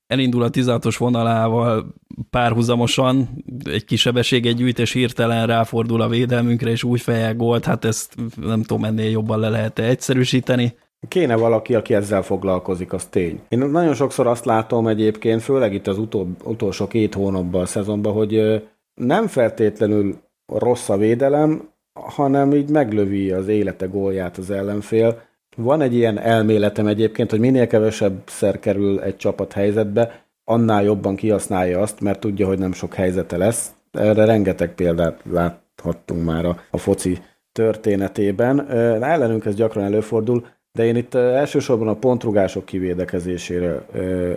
elindul a 16-os vonalával párhuzamosan, egy kis sebességet gyűjt, és hirtelen ráfordul a védelmünkre, és úgy fejel gólt, hát ezt nem tudom, ennél jobban le lehet -e egyszerűsíteni. Kéne valaki, aki ezzel foglalkozik, az tény. Én nagyon sokszor azt látom egyébként, főleg itt az utol, utolsó két hónapban a szezonban, hogy nem feltétlenül rossz a védelem, hanem így meglövi az élete gólját az ellenfél. Van egy ilyen elméletem egyébként, hogy minél kevesebb szer kerül egy csapat helyzetbe, annál jobban kihasználja azt, mert tudja, hogy nem sok helyzete lesz. Erre rengeteg példát láthattunk már a, a foci történetében. Ellenünk ez gyakran előfordul, de én itt elsősorban a pontrugások kivédekezésére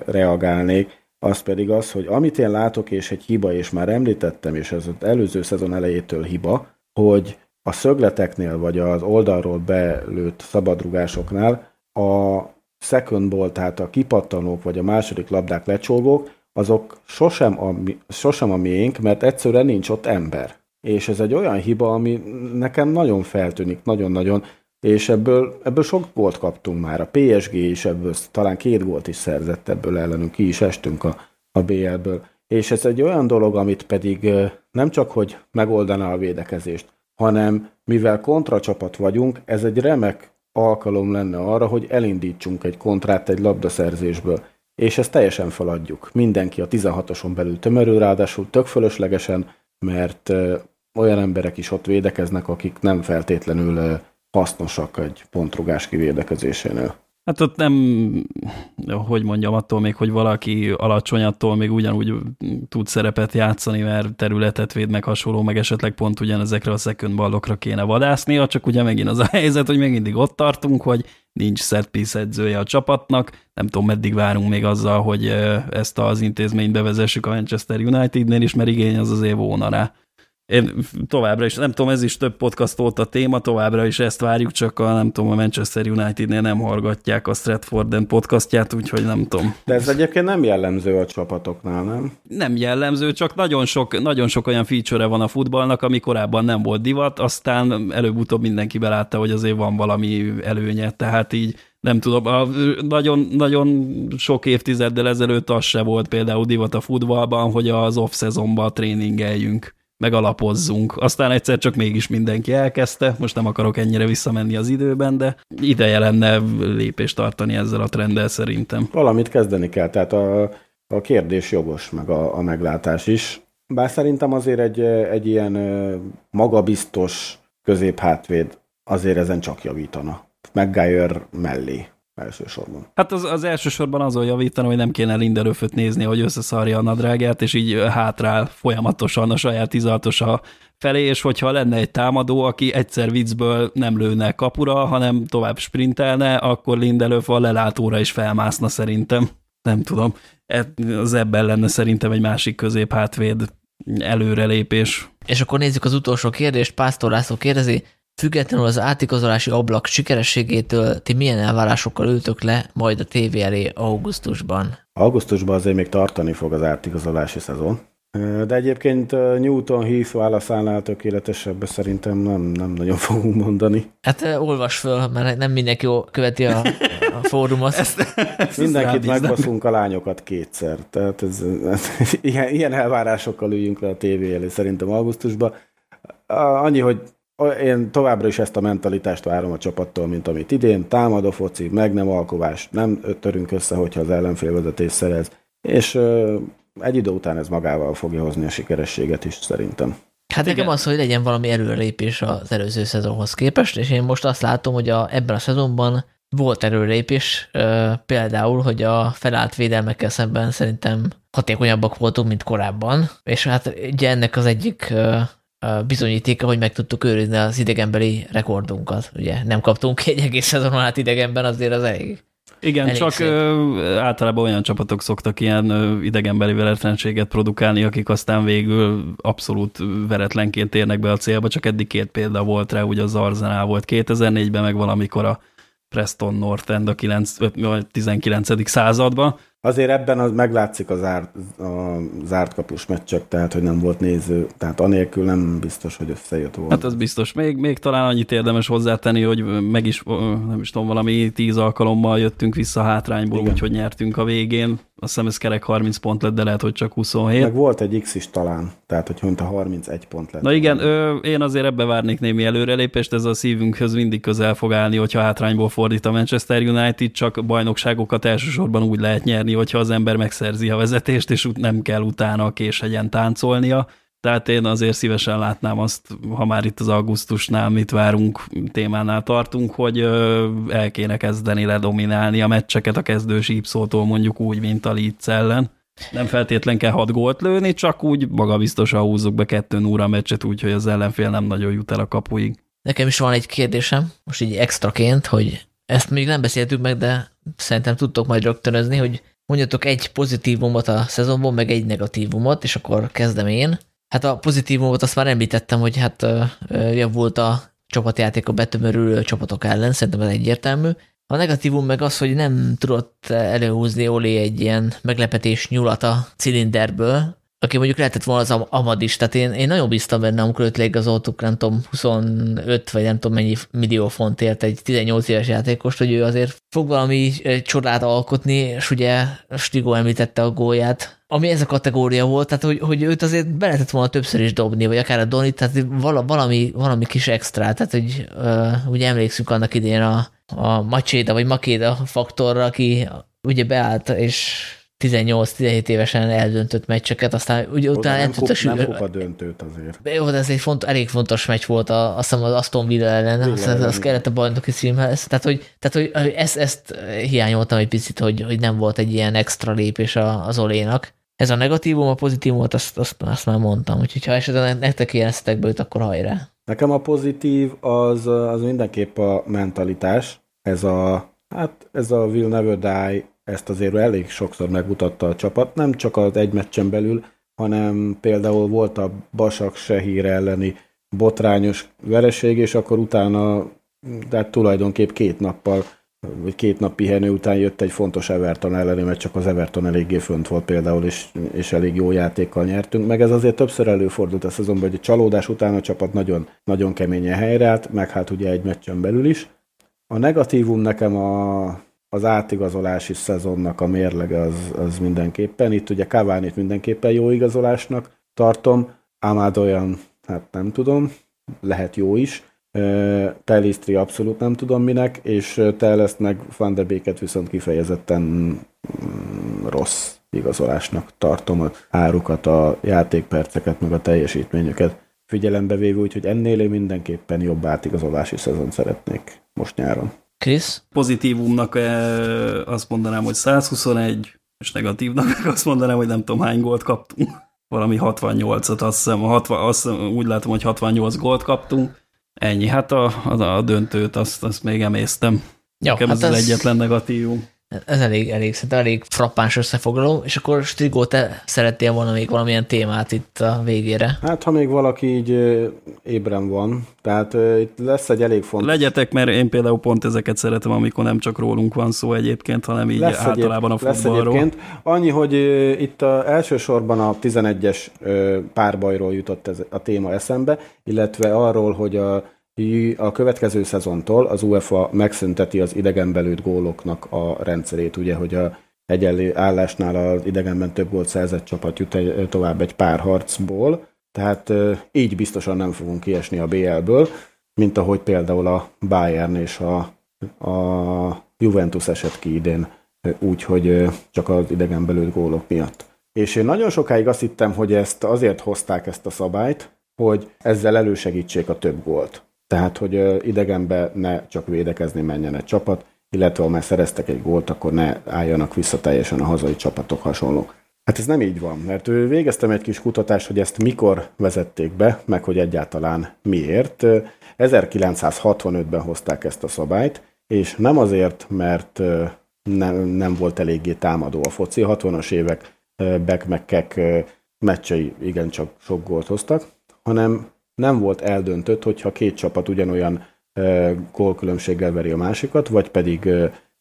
reagálnék, az pedig az, hogy amit én látok, és egy hiba, és már említettem, és ez az előző szezon elejétől hiba, hogy a szögleteknél, vagy az oldalról belőtt szabadrugásoknál a second ball, tehát a kipattanók, vagy a második labdák lecsolgók, azok sosem a, sosem a miénk, mert egyszerűen nincs ott ember. És ez egy olyan hiba, ami nekem nagyon feltűnik, nagyon-nagyon, és ebből, ebből sok gólt kaptunk már. A PSG is ebből talán két gólt is szerzett ebből ellenünk, ki is estünk a, a BL-ből. És ez egy olyan dolog, amit pedig nem csak, hogy megoldaná a védekezést, hanem mivel kontracsapat vagyunk, ez egy remek alkalom lenne arra, hogy elindítsunk egy kontrát egy labdaszerzésből. És ezt teljesen feladjuk. Mindenki a 16-oson belül tömörül, ráadásul tök fölöslegesen, mert olyan emberek is ott védekeznek, akik nem feltétlenül hasznosak egy pontrugás kivédekezésénél. Hát ott nem, hogy mondjam, attól még, hogy valaki alacsony, attól még ugyanúgy tud szerepet játszani, mert területet véd meg hasonló, meg esetleg pont ugyanezekre a second ballokra kéne vadásznia, csak ugye megint az a helyzet, hogy még mindig ott tartunk, hogy nincs set piece edzője a csapatnak, nem tudom, meddig várunk még azzal, hogy ezt az intézményt bevezessük a Manchester Unitednél is, mert igény az azért volna rá. Én továbbra is, nem tudom, ez is több podcast volt a téma, továbbra is ezt várjuk, csak a, nem tudom, a Manchester Unitednél nem hallgatják a Stratford podcastját, úgyhogy nem tudom. De ez egyébként nem jellemző a csapatoknál, nem? Nem jellemző, csak nagyon sok, nagyon sok olyan feature van a futballnak, ami korábban nem volt divat, aztán előbb-utóbb mindenki belátta, hogy azért van valami előnye, tehát így nem tudom, a, nagyon, nagyon sok évtizeddel ezelőtt az se volt például divat a futballban, hogy az off-szezonban tréningeljünk megalapozzunk. Aztán egyszer csak mégis mindenki elkezdte, most nem akarok ennyire visszamenni az időben, de ideje lenne lépést tartani ezzel a trenddel szerintem. Valamit kezdeni kell, tehát a, a kérdés jogos, meg a, a meglátás is. Bár szerintem azért egy, egy ilyen magabiztos középhátvéd azért ezen csak javítana. McGuire mellé elsősorban. Hát az, az elsősorban azon javítani, hogy nem kéne Lindelöföt nézni, hogy összeszarja a nadrágját, és így hátrál folyamatosan a saját izaltosa felé, és hogyha lenne egy támadó, aki egyszer viccből nem lőne kapura, hanem tovább sprintelne, akkor Lindelöf a lelátóra is felmászna szerintem. Nem tudom. E, az ebben lenne szerintem egy másik középhátvéd előrelépés. És akkor nézzük az utolsó kérdést. Pásztor László kérdezi, Függetlenül az átigazolási ablak sikerességétől ti milyen elvárásokkal ültök le majd a tévé elé augusztusban? Augusztusban azért még tartani fog az átigazolási szezon. De egyébként Newton Heath válaszánál tökéletesebb szerintem nem, nem nagyon (laughs) fogunk mondani. Hát olvas föl, mert nem mindenki jó követi a, a fórumot. (laughs) Ezt, ezt Mindenkit megbaszunk a lányokat kétszer. Tehát ez, ez, (laughs) ilyen, ilyen elvárásokkal üljünk le a tévé elé szerintem augusztusban. Annyi, hogy én továbbra is ezt a mentalitást várom a csapattól, mint amit idén, támadó foci, meg nem alkovás, nem törünk össze, hogyha az ellenfél vezetés szerez, és egy idő után ez magával fogja hozni a sikerességet is szerintem. Hát nekem az, hogy legyen valami előrelépés az előző szezonhoz képest, és én most azt látom, hogy a, ebben a szezonban volt előrelépés, például, hogy a felállt védelmekkel szemben szerintem hatékonyabbak voltunk, mint korábban, és hát ugye ennek az egyik bizonyítéka, hogy meg tudtuk őrizni az idegenbeli rekordunkat. Ugye nem kaptunk egy egész szezonon át idegenben, azért az elég. Igen, elég csak szép. általában olyan csapatok szoktak ilyen idegenbeli veretlenséget produkálni, akik aztán végül abszolút veretlenként érnek be a célba, csak eddig két példa volt rá, ugye az Arsenal volt 2004-ben, meg valamikor a Preston North End a 9, 19. században. Azért ebben az meglátszik a zárt, a zárt kapus meccsek, tehát hogy nem volt néző, tehát anélkül nem biztos, hogy összejött volna. Hát az biztos. Még, még talán annyit érdemes hozzátenni, hogy meg is, nem is tudom, valami tíz alkalommal jöttünk vissza hátrányból, úgyhogy nyertünk a végén. Azt hiszem ez kerek 30 pont lett, de lehet, hogy csak 27. Meg volt egy X is talán, tehát hogy a 31 pont lett. Na igen, ö, én azért ebbe várnék némi előrelépést, ez a szívünkhöz mindig közel fog állni, hogyha hátrányból fordít a Manchester United, csak bajnokságokat elsősorban úgy lehet nyerni, hogyha az ember megszerzi a vezetést, és nem kell utána a késhegyen táncolnia. Tehát én azért szívesen látnám azt, ha már itt az augusztusnál mit várunk, témánál tartunk, hogy el kéne kezdeni ledominálni a meccseket a kezdős ípszótól mondjuk úgy, mint a Leeds ellen. Nem feltétlen kell hat gólt lőni, csak úgy magabiztosan húzzuk be kettőn óra a meccset, úgyhogy az ellenfél nem nagyon jut el a kapuig. Nekem is van egy kérdésem, most így extraként, hogy ezt még nem beszéltük meg, de szerintem tudtok majd rögtönözni, hogy mondjatok egy pozitívumot a szezonból, meg egy negatívumot, és akkor kezdem én. Hát a pozitívumot azt már említettem, hogy hát javult a csapatjáték a betömörülő csapatok ellen, szerintem ez egyértelmű. A negatívum meg az, hogy nem tudott előhúzni Oli egy ilyen meglepetés nyulat a cilinderből, aki mondjuk lehetett volna az Amad is, tehát én, én nagyon bíztam benne, amikor őt leigazoltuk, nem tudom, 25 vagy nem tudom mennyi millió fontért egy 18 éves játékost, hogy ő azért fog valami csodát alkotni, és ugye Stigo említette a gólját, ami ez a kategória volt, tehát hogy, hogy őt azért be lehetett volna többször is dobni, vagy akár a Donit, tehát valami, valami kis extra, tehát hogy uh, ugye emlékszünk annak idén a, a Macséda vagy Makéda faktorra, aki ugye beállt, és 18-17 évesen eldöntött meccseket, aztán ugye Oda utána nem, nem kup, nem sűrű. kupa döntőt azért. Jó, de ez egy font, elég fontos meccs volt, a, azt hiszem az Aston Villa ellen, Villa azt, az, ellen, az kellett a bajnoki címhez. Tehát, hogy, tehát, hogy ezt, ezt hiányoltam egy picit, hogy, hogy nem volt egy ilyen extra lépés a- az Olénak. Ez a negatívum, a pozitívumot, azt, azt, azt már mondtam, úgyhogy ha esetleg nektek éreztetek be őt, akkor hajrá. Nekem a pozitív az, az mindenképp a mentalitás. Ez a, hát ez a Will Never Die, ezt azért elég sokszor megmutatta a csapat, nem csak az egy meccsen belül, hanem például volt a Basak Sehír elleni botrányos vereség, és akkor utána, tehát tulajdonképp két nappal, vagy két nap pihenő után jött egy fontos Everton elleni, mert csak az Everton eléggé fönt volt például, és, és elég jó játékkal nyertünk. Meg ez azért többször előfordult a szezonban, hogy a csalódás után a csapat nagyon, nagyon keményen helyreállt, meg hát ugye egy meccsen belül is. A negatívum nekem a, az átigazolási szezonnak a mérlege az, az mindenképpen. Itt ugye Cavani-t mindenképpen jó igazolásnak tartom, Amad olyan, hát nem tudom, lehet jó is. Pelistri abszolút nem tudom minek, és Tellest meg Van de Beeket viszont kifejezetten mm, rossz igazolásnak tartom a árukat, a játékperceket, meg a teljesítményüket figyelembe véve, úgyhogy ennél én mindenképpen jobb átigazolási szezon szeretnék most nyáron. Krisz? Pozitívumnak eh, azt mondanám, hogy 121, és negatívnak (laughs) azt mondanám, hogy nem tudom hány gólt kaptunk. Valami 68-at, azt hiszem, 60, azt hiszem, úgy látom, hogy 68 gólt kaptunk. Ennyi, hát a, a, a döntőt azt, azt még emésztem. Jó, Nekem hát ez az egyetlen negatívum. Ez elég, elég, szerintem elég frappáns összefoglaló, és akkor Strigó, te szerettél volna még valamilyen témát itt a végére. Hát, ha még valaki így ébren van, tehát itt lesz egy elég fontos... Legyetek, mert én például pont ezeket szeretem, amikor nem csak rólunk van szó egyébként, hanem így lesz általában a egyéb, lesz futballról. egyébként. Annyi, hogy itt a, elsősorban a 11-es ö, párbajról jutott ez a téma eszembe, illetve arról, hogy a, a következő szezontól az UEFA megszünteti az idegenbe lőtt góloknak a rendszerét, ugye, hogy a egyenlő állásnál az idegenben több gólt szerzett csapat jut egy, tovább egy pár harcból, tehát így biztosan nem fogunk kiesni a BL-ből, mint ahogy például a Bayern és a, a Juventus esett ki idén úgy, hogy ö, csak az idegen belőtt gólok miatt. És én nagyon sokáig azt hittem, hogy ezt azért hozták ezt a szabályt, hogy ezzel elősegítsék a több gólt. Tehát, hogy idegenbe ne csak védekezni menjen egy csapat, illetve ha már szereztek egy gólt, akkor ne álljanak vissza teljesen a hazai csapatok hasonlók. Hát ez nem így van, mert végeztem egy kis kutatást, hogy ezt mikor vezették be, meg hogy egyáltalán miért. Ö, 1965-ben hozták ezt a szabályt, és nem azért, mert nem, nem volt eléggé támadó a foci. 60-as évek Beck meg Keck meccsei igencsak sok gólt hoztak, hanem nem volt eldöntött, hogyha két csapat ugyanolyan gólkülönbséggel veri a másikat, vagy pedig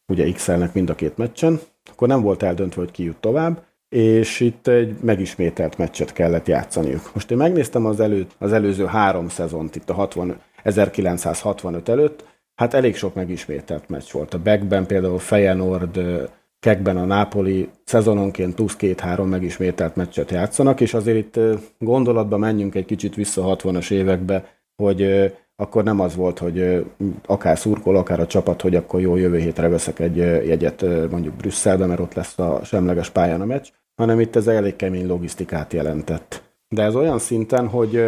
ugye x mind a két meccsen, akkor nem volt eldöntve, hogy ki jut tovább, és itt egy megismételt meccset kellett játszaniuk. Most én megnéztem az, elő, az előző három szezont itt a 60, 1965 előtt, hát elég sok megismételt meccs volt. A Beckben például Feyenoord, Kekben a Napoli szezononként plusz két-három megismételt meccset játszanak, és azért itt gondolatba menjünk egy kicsit vissza 60-as évekbe, hogy akkor nem az volt, hogy akár szurkol, akár a csapat, hogy akkor jó, jövő hétre veszek egy jegyet mondjuk Brüsszelbe, mert ott lesz a semleges pályán a meccs, hanem itt ez elég kemény logisztikát jelentett. De ez olyan szinten, hogy,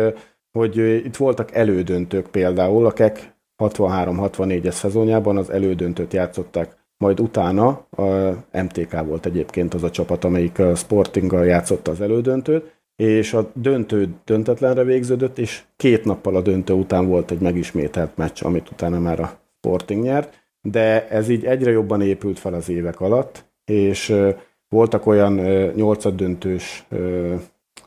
hogy itt voltak elődöntők például, a KEK 63-64-es szezonjában az elődöntőt játszották, majd utána a MTK volt egyébként az a csapat, amelyik Sportinggal játszotta az elődöntőt, és a döntő döntetlenre végződött, és két nappal a döntő után volt egy megismételt meccs, amit utána már a Sporting nyert, de ez így egyre jobban épült fel az évek alatt, és voltak olyan nyolcad döntős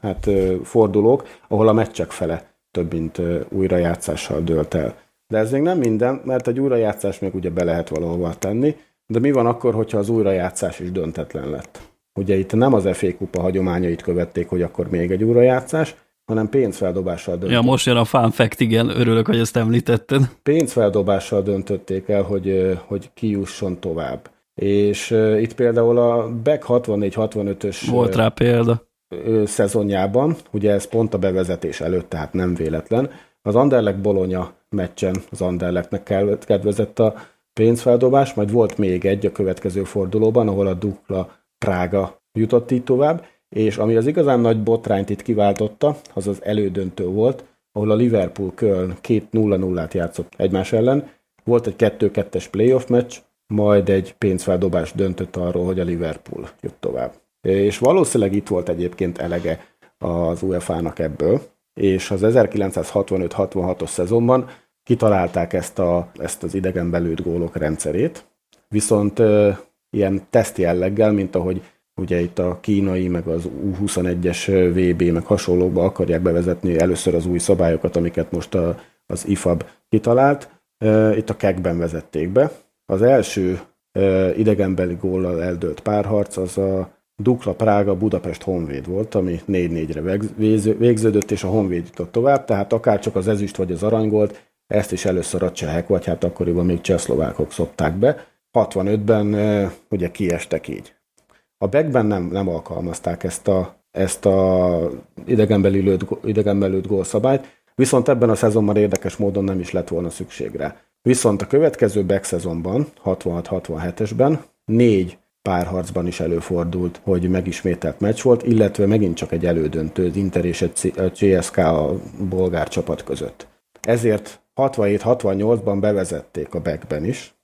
hát, fordulók, ahol a meccsek fele több mint újrajátszással dőlt el. De ez még nem minden, mert egy újrajátszás még ugye be lehet valahova tenni, de mi van akkor, hogyha az újrajátszás is döntetlen lett? Ugye itt nem az FA kupa hagyományait követték, hogy akkor még egy újrajátszás, hanem pénzfeldobással döntötték. Ja, most jön a fun fact, igen, örülök, hogy ezt említetted. Pénzfeldobással döntötték el, hogy, hogy kijusson tovább. És uh, itt például a Beck 64-65-ös Volt rá példa. szezonjában, ugye ez pont a bevezetés előtt, tehát nem véletlen, az Anderlecht Bolonya meccsen az Anderlechtnek kedvezett a pénzfeldobás, majd volt még egy a következő fordulóban, ahol a Dukla Prága jutott így tovább, és ami az igazán nagy botrányt itt kiváltotta, az az elődöntő volt, ahol a Liverpool Köln 2-0-0-át játszott egymás ellen. Volt egy 2-2-es playoff meccs, majd egy pénzfeldobás döntött arról, hogy a Liverpool jut tovább. És valószínűleg itt volt egyébként elege az UEFA-nak ebből, és az 1965-66-os szezonban kitalálták ezt, a, ezt az idegen belőtt gólok rendszerét, viszont ö, ilyen teszt jelleggel, mint ahogy ugye itt a kínai, meg az U21-es VB, meg hasonlókba akarják bevezetni először az új szabályokat, amiket most a, az IFAB kitalált. Ö, itt a kekben vezették be. Az első ö, idegenbeli góllal eldőlt párharc az a Dukla Prága Budapest Honvéd volt, ami 4-4-re végződött, és a Honvéd jutott tovább, tehát akár csak az ezüst vagy az aranygólt, ezt is először a csehek, vagy hát akkoriban még csehszlovákok szopták be. 65-ben ugye kiestek így. A Beckben nem, nem alkalmazták ezt a, ezt a idegenbeli lőtt, idegenben lőtt gólszabályt, viszont ebben a szezonban érdekes módon nem is lett volna szükség rá. Viszont a következő Beck szezonban, 66-67-esben négy párharcban is előfordult, hogy megismételt meccs volt, illetve megint csak egy elődöntő, az Inter és a CSK a bolgár csapat között. Ezért 67-68-ban bevezették a backben is,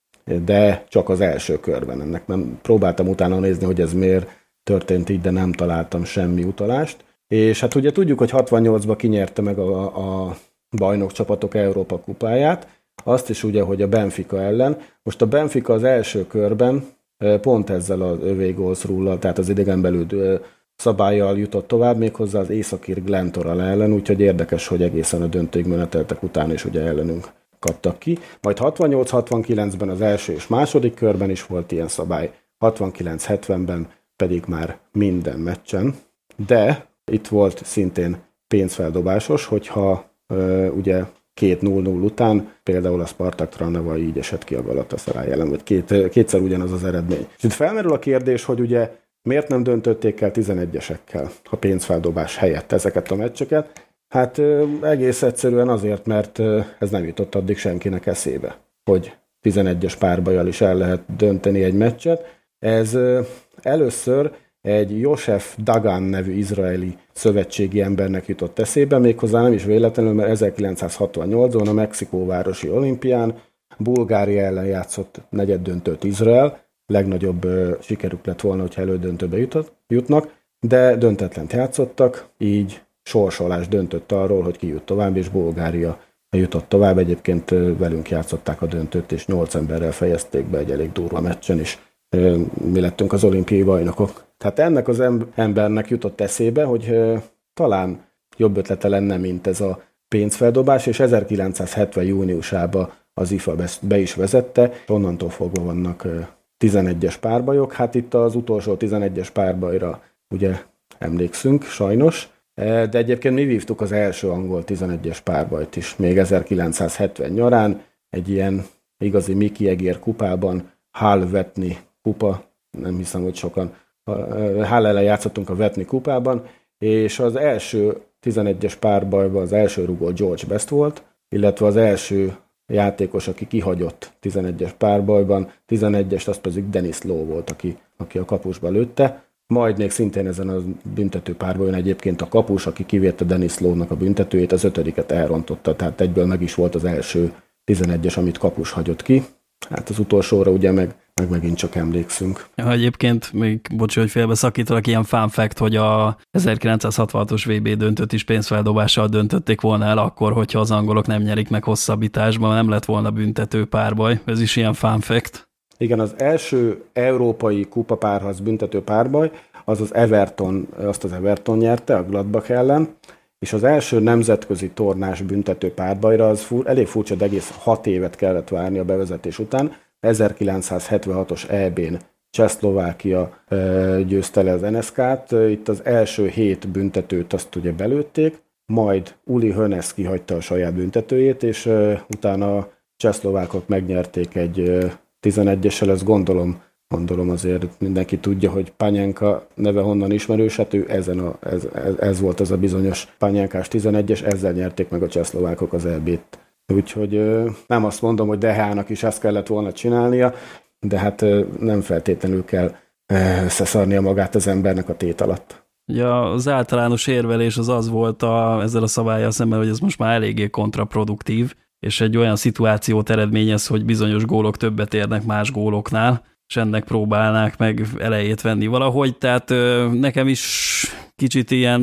de csak az első körben. Ennek nem próbáltam utána nézni, hogy ez miért történt így, de nem találtam semmi utalást. És hát ugye tudjuk, hogy 68-ban kinyerte meg a, a bajnok Európa kupáját, azt is ugye, hogy a Benfica ellen. Most a Benfica az első körben pont ezzel az övé rullal, tehát az idegen belül szabályjal jutott tovább, méghozzá az északír Glentoral ellen, úgyhogy érdekes, hogy egészen a döntőig meneteltek után is ugye ellenünk kaptak ki. Majd 68-69-ben az első és második körben is volt ilyen szabály, 69-70-ben pedig már minden meccsen, de itt volt szintén pénzfeldobásos, hogyha ö, ugye két 0-0 után, például a Spartak Tranava így esett ki a Galatasaray ellen, vagy két, kétszer ugyanaz az eredmény. És itt felmerül a kérdés, hogy ugye miért nem döntötték el 11-esekkel a pénzfeldobás helyett ezeket a meccseket? Hát egész egyszerűen azért, mert ez nem jutott addig senkinek eszébe, hogy 11-es párbajal is el lehet dönteni egy meccset. Ez először egy Josef Dagan nevű izraeli szövetségi embernek jutott eszébe, méghozzá nem is véletlenül, mert 1968-ban a Mexikóvárosi olimpián Bulgária ellen játszott negyed döntőt Izrael, legnagyobb sikerük lett volna, hogyha elődöntőbe jutott, jutnak, de döntetlent játszottak, így sorsolás döntött arról, hogy ki jut tovább, és Bulgária jutott tovább. Egyébként velünk játszották a döntőt, és nyolc emberrel fejezték be egy elég durva meccsen is. Mi lettünk az olimpiai bajnokok. Tehát ennek az embernek jutott eszébe, hogy talán jobb ötlete lenne, mint ez a pénzfeldobás, és 1970. júniusában az IFA be is vezette, onnantól fogva vannak 11-es párbajok. Hát itt az utolsó 11-es párbajra ugye emlékszünk, sajnos, e, de egyébként mi vívtuk az első angol 11-es párbajt is, még 1970 nyarán, egy ilyen igazi Mickey Egér kupában, Hal Vetni kupa, nem hiszem, hogy sokan Hal ellen játszottunk a Vetni kupában, és az első 11-es párbajban az első rugó George Best volt, illetve az első játékos, aki kihagyott 11-es párbajban, 11-es, az pedig Dennis Lowe volt, aki, aki a kapusba lőtte. Majd még szintén ezen a büntető párbajon egyébként a kapus, aki kivérte Dennis Lowe-nak a büntetőjét, az ötödiket elrontotta, tehát egyből meg is volt az első 11-es, amit kapus hagyott ki. Hát az utolsóra ugye meg, meg megint csak emlékszünk. Ja, egyébként még, bocs, hogy félbe szakítalak, ilyen fun fact, hogy a 1966-os VB döntőt is pénzfeldobással döntötték volna el akkor, hogyha az angolok nem nyerik meg hosszabbításban, nem lett volna büntető párbaj. Ez is ilyen fun fact. Igen, az első európai kupapárharc büntető párbaj, az az Everton, azt az Everton nyerte a Gladbach ellen, és az első nemzetközi tornás büntető párbajra az fur, elég furcsa, de egész hat évet kellett várni a bevezetés után. 1976-os EB-n Csehszlovákia győzte le az NSK-t. Itt az első hét büntetőt azt ugye belőtték, majd Uli Hönes kihagyta a saját büntetőjét, és utána csehszlovákok megnyerték egy 11-essel, ezt gondolom Gondolom azért mindenki tudja, hogy Pányenka neve honnan ismerős, hát ő ezen a, ez, ez, ez volt az a bizonyos Pányenkás 11-es, ezzel nyerték meg a csehszlovákok az EB-t. Úgyhogy nem azt mondom, hogy DH-nak is ezt kellett volna csinálnia, de hát nem feltétlenül kell összeszarnia magát az embernek a tét alatt. Ja, az általános érvelés az az volt a, ezzel a szabályjal szemben, hogy ez most már eléggé kontraproduktív, és egy olyan szituációt eredményez, hogy bizonyos gólok többet érnek más góloknál, és ennek próbálnák meg elejét venni valahogy, tehát nekem is kicsit ilyen,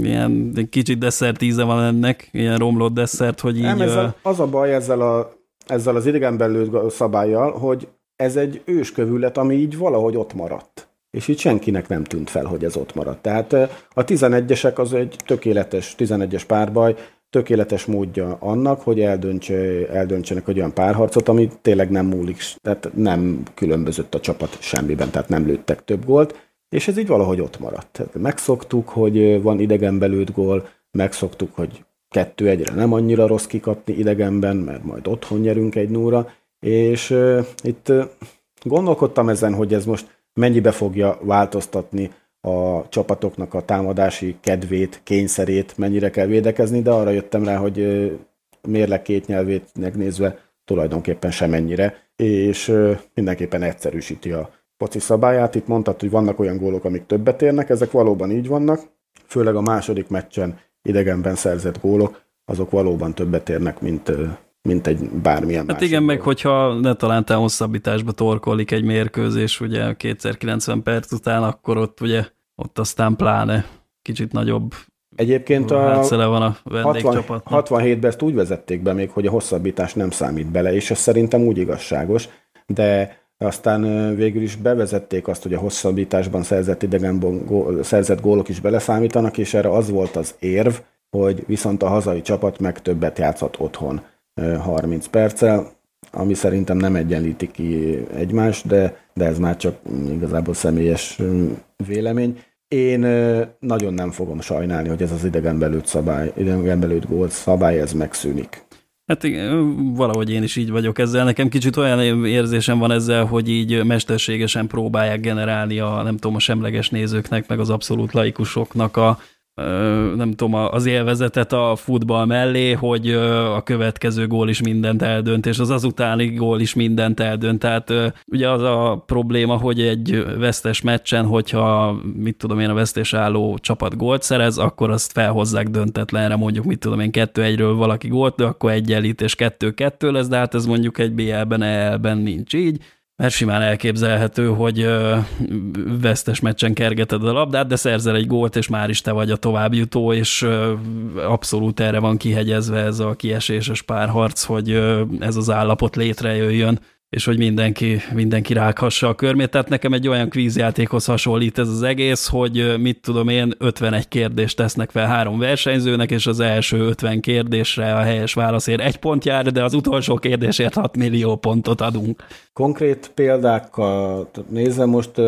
ilyen kicsit desszert íze van ennek, ilyen romlott desszert, hogy így... Nem, ezzel, az a baj ezzel, a, ezzel az idegenbelül szabályjal, hogy ez egy őskövület, ami így valahogy ott maradt. És így senkinek nem tűnt fel, hogy ez ott maradt. Tehát a 11-esek az egy tökéletes 11-es párbaj, tökéletes módja annak, hogy eldöntse, eldöntsenek egy olyan párharcot, ami tényleg nem múlik, tehát nem különbözött a csapat semmiben, tehát nem lőttek több gólt, és ez így valahogy ott maradt. Megszoktuk, hogy van idegen belőtt gól, megszoktuk, hogy kettő egyre nem annyira rossz kikapni idegenben, mert majd otthon nyerünk egy núra, és itt gondolkodtam ezen, hogy ez most mennyibe fogja változtatni a csapatoknak a támadási kedvét, kényszerét, mennyire kell védekezni, de arra jöttem rá, hogy mérleg két nyelvét megnézve tulajdonképpen semennyire, és mindenképpen egyszerűsíti a foci szabályát. Itt mondtad, hogy vannak olyan gólok, amik többet érnek, ezek valóban így vannak, főleg a második meccsen idegenben szerzett gólok, azok valóban többet érnek, mint, mint egy bármilyen Hát igen, gól. meg hogyha ne találtál hosszabbításba torkolik egy mérkőzés, ugye 290 perc után, akkor ott ugye ott aztán pláne kicsit nagyobb Egyébként a van a 60, 67-ben ezt úgy vezették be még, hogy a hosszabbítás nem számít bele, és ez szerintem úgy igazságos, de aztán végül is bevezették azt, hogy a hosszabbításban szerzett idegen szerzett gólok is beleszámítanak, és erre az volt az érv, hogy viszont a hazai csapat meg többet játszhat otthon 30 perccel, ami szerintem nem egyenlíti ki egymást, de, de ez már csak igazából személyes vélemény. Én nagyon nem fogom sajnálni, hogy ez az idegenbelőtt szabály, idegenbelőtt gól szabály, ez megszűnik. Hát valahogy én is így vagyok ezzel. Nekem kicsit olyan érzésem van ezzel, hogy így mesterségesen próbálják generálni a, nem tudom, a semleges nézőknek, meg az abszolút laikusoknak a, nem tudom, az élvezetet a futball mellé, hogy a következő gól is mindent eldönt, és az azutáni gól is mindent eldönt. Tehát ugye az a probléma, hogy egy vesztes meccsen, hogyha mit tudom én, a vesztés álló csapat gólt szerez, akkor azt felhozzák döntetlenre, mondjuk mit tudom én, kettő egyről valaki gólt, de akkor egyenlít és kettő-kettő lesz, de hát ez mondjuk egy BL-ben, EL-ben nincs így mert simán elképzelhető, hogy vesztes meccsen kergeted a labdát, de szerzel egy gólt, és már is te vagy a továbbjutó, és abszolút erre van kihegyezve ez a kieséses párharc, hogy ez az állapot létrejöjjön. És hogy mindenki, mindenki rághassa a körmét. Tehát nekem egy olyan kvízjátékhoz hasonlít ez az egész, hogy mit tudom én, 51 kérdést tesznek fel három versenyzőnek, és az első 50 kérdésre a helyes válaszért egy pont jár, de az utolsó kérdésért 6 millió pontot adunk. Konkrét példákkal nézem most,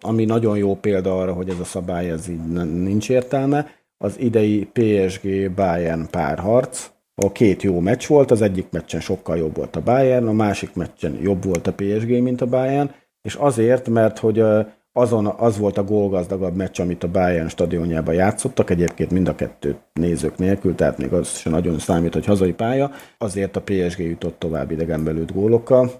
ami nagyon jó példa arra, hogy ez a szabály ez így nincs értelme, az idei PSG Bayern párharc, a két jó meccs volt, az egyik meccsen sokkal jobb volt a Bayern, a másik meccsen jobb volt a PSG, mint a Bayern, és azért, mert hogy azon az volt a gólgazdagabb meccs, amit a Bayern stadionjában játszottak, egyébként mind a kettő nézők nélkül, tehát még az sem nagyon számít, hogy hazai pálya, azért a PSG jutott tovább idegenbelült gólokkal,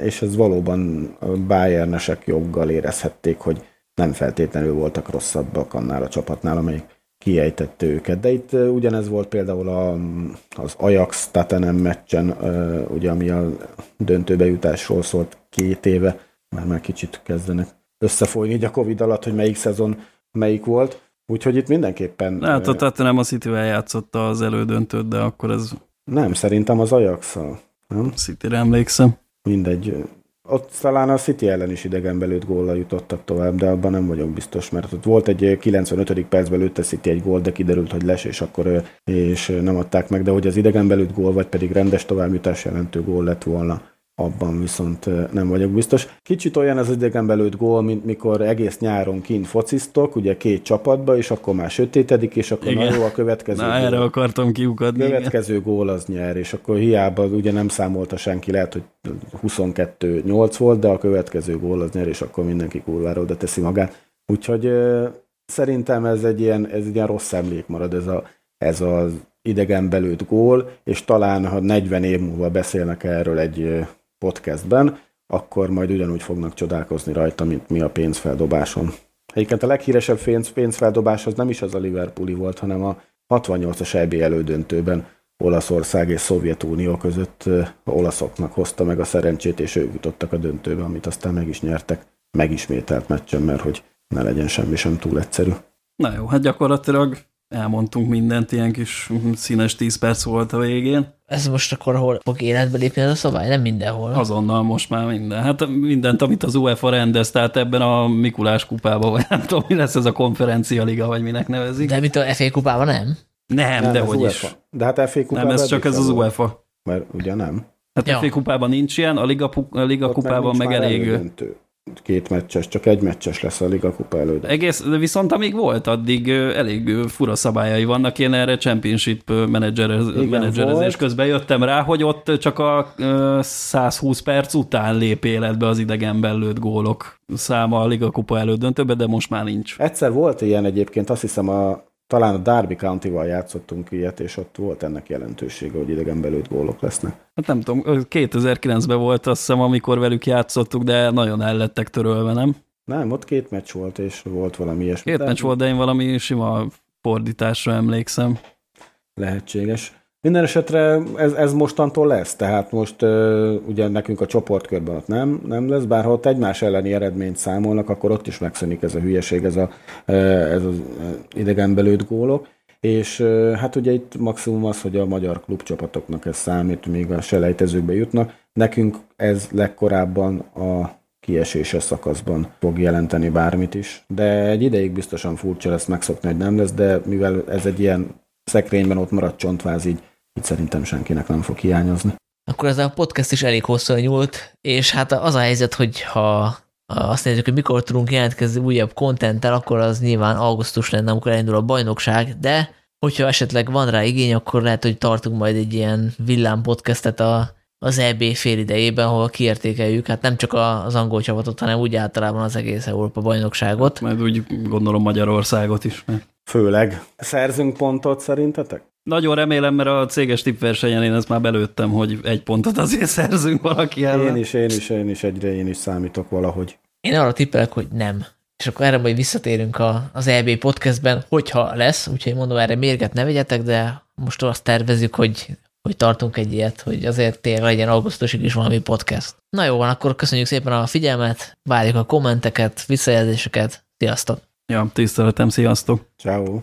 és ez valóban a Bayernesek joggal érezhették, hogy nem feltétlenül voltak rosszabbak annál a csapatnál, amelyik kiejtette őket. De itt ugyanez volt például a, az Ajax Tatanem meccsen, ugye, ami a döntőbe jutásról szólt két éve, már már kicsit kezdenek összefolyni így a Covid alatt, hogy melyik szezon melyik volt. Úgyhogy itt mindenképpen... Hát a Tatanem a City-vel játszotta az elődöntőt, de akkor ez... Nem, szerintem az Ajax-szal. Nem? City-re emlékszem. Mindegy. Ott talán a City ellen is idegenbelőtt góllal jutottak tovább, de abban nem vagyok biztos, mert ott volt egy 95. percben lőtte City egy gól, de kiderült, hogy les, és akkor és nem adták meg, de hogy az idegenbelőtt gól, vagy pedig rendes továbbjutás jelentő gól lett volna, abban viszont nem vagyok biztos. Kicsit olyan az idegenbelőtt gól, mint mikor egész nyáron kint fociztok, ugye két csapatba, és akkor már sötétedik, és akkor igen. na jó, a következő Na, gól. erre akartam kiukadni. A következő igen. gól az nyer, és akkor hiába ugye nem számolta senki, lehet, hogy 22-8 volt, de a következő gól az nyer, és akkor mindenki kurvára oda teszi magát. Úgyhogy szerintem ez egy ilyen, ez egy ilyen rossz emlék marad, ez, a, ez az idegenbelőtt gól, és talán, ha 40 év múlva beszélnek erről egy podcastben, akkor majd ugyanúgy fognak csodálkozni rajta, mint mi a pénzfeldobáson. Egyébként a leghíresebb pénz, pénzfeldobás az nem is az a Liverpooli volt, hanem a 68-as EB elődöntőben Olaszország és Szovjetunió között olaszoknak hozta meg a szerencsét, és ők jutottak a döntőbe, amit aztán meg is nyertek megismételt meccsen, mert hogy ne legyen semmi sem túl egyszerű. Na jó, hát gyakorlatilag elmondtunk mindent, ilyen kis színes 10 perc volt a végén. Ez most akkor hol fog életbe lépni ez a szabály? Nem mindenhol. Azonnal most már minden. Hát mindent, amit az UEFA rendez, tehát ebben a Mikulás kupában, vagy nem tudom, mi lesz ez a konferencia liga, vagy minek nevezik. De mint a FA kupában nem? Nem, nem de hogy is. De hát FA kupában Nem, ez csak ez az UEFA. Mert ugye nem. Hát ja. FA kupában nincs ilyen, a Liga, a Liga kupában meg, meg elég... Elődöntő két meccses, csak egy meccses lesz a Liga Kupa előtt. Egész, de viszont amíg volt, addig elég fura szabályai vannak. Én erre Championship menedzserezés közben jöttem rá, hogy ott csak a 120 perc után lép életbe az idegenben lőtt gólok száma a Liga Kupa elődöntőbe, de most már nincs. Egyszer volt ilyen egyébként, azt hiszem a talán a Derby County-val játszottunk ilyet, és ott volt ennek jelentősége, hogy idegen belőtt gólok lesznek. Hát nem tudom, 2009-ben volt azt hiszem, amikor velük játszottuk, de nagyon el lettek törölve, nem? Nem, ott két meccs volt, és volt valami ilyesmi. Két meccs volt, de én valami sima fordításra emlékszem. Lehetséges. Minden esetre ez, ez mostantól lesz, tehát most uh, ugye nekünk a csoportkörben ott nem, nem lesz, bár ha ott egymás elleni eredményt számolnak, akkor ott is megszűnik ez a hülyeség, ez, a, ez az idegenbelőtt gólok. És uh, hát ugye itt maximum az, hogy a magyar klubcsapatoknak ez számít, még a selejtezőkbe jutnak. Nekünk ez legkorábban a kieséses szakaszban fog jelenteni bármit is. De egy ideig biztosan furcsa lesz megszokni, hogy nem lesz, de mivel ez egy ilyen szekrényben ott maradt csontváz, így, így szerintem senkinek nem fog hiányozni. Akkor ez a podcast is elég hosszú nyúlt, és hát az a helyzet, hogy ha azt nézzük, hogy mikor tudunk jelentkezni újabb kontenttel, akkor az nyilván augusztus lenne, amikor elindul a bajnokság, de hogyha esetleg van rá igény, akkor lehet, hogy tartunk majd egy ilyen villám podcastet a, az EB fél idejében, ahol kiértékeljük, hát nem csak az angol csapatot, hanem úgy általában az egész Európa bajnokságot. Majd úgy gondolom Magyarországot is. Mert... Főleg. Szerzünk pontot szerintetek? Nagyon remélem, mert a céges tippversenyen én ezt már belőttem, hogy egy pontot azért szerzünk valaki ellen. Én is, én is, én is egyre én is számítok valahogy. Én arra tippelek, hogy nem. És akkor erre majd visszatérünk a, az EB podcastben, hogyha lesz, úgyhogy mondom, erre mérget ne vegyetek, de most azt tervezzük, hogy, hogy tartunk egy ilyet, hogy azért tényleg legyen augusztusig is valami podcast. Na jó van, akkor köszönjük szépen a figyelmet, várjuk a kommenteket, visszajelzéseket, sziasztok! Ja, tiszteletem, sziasztok! Ciao.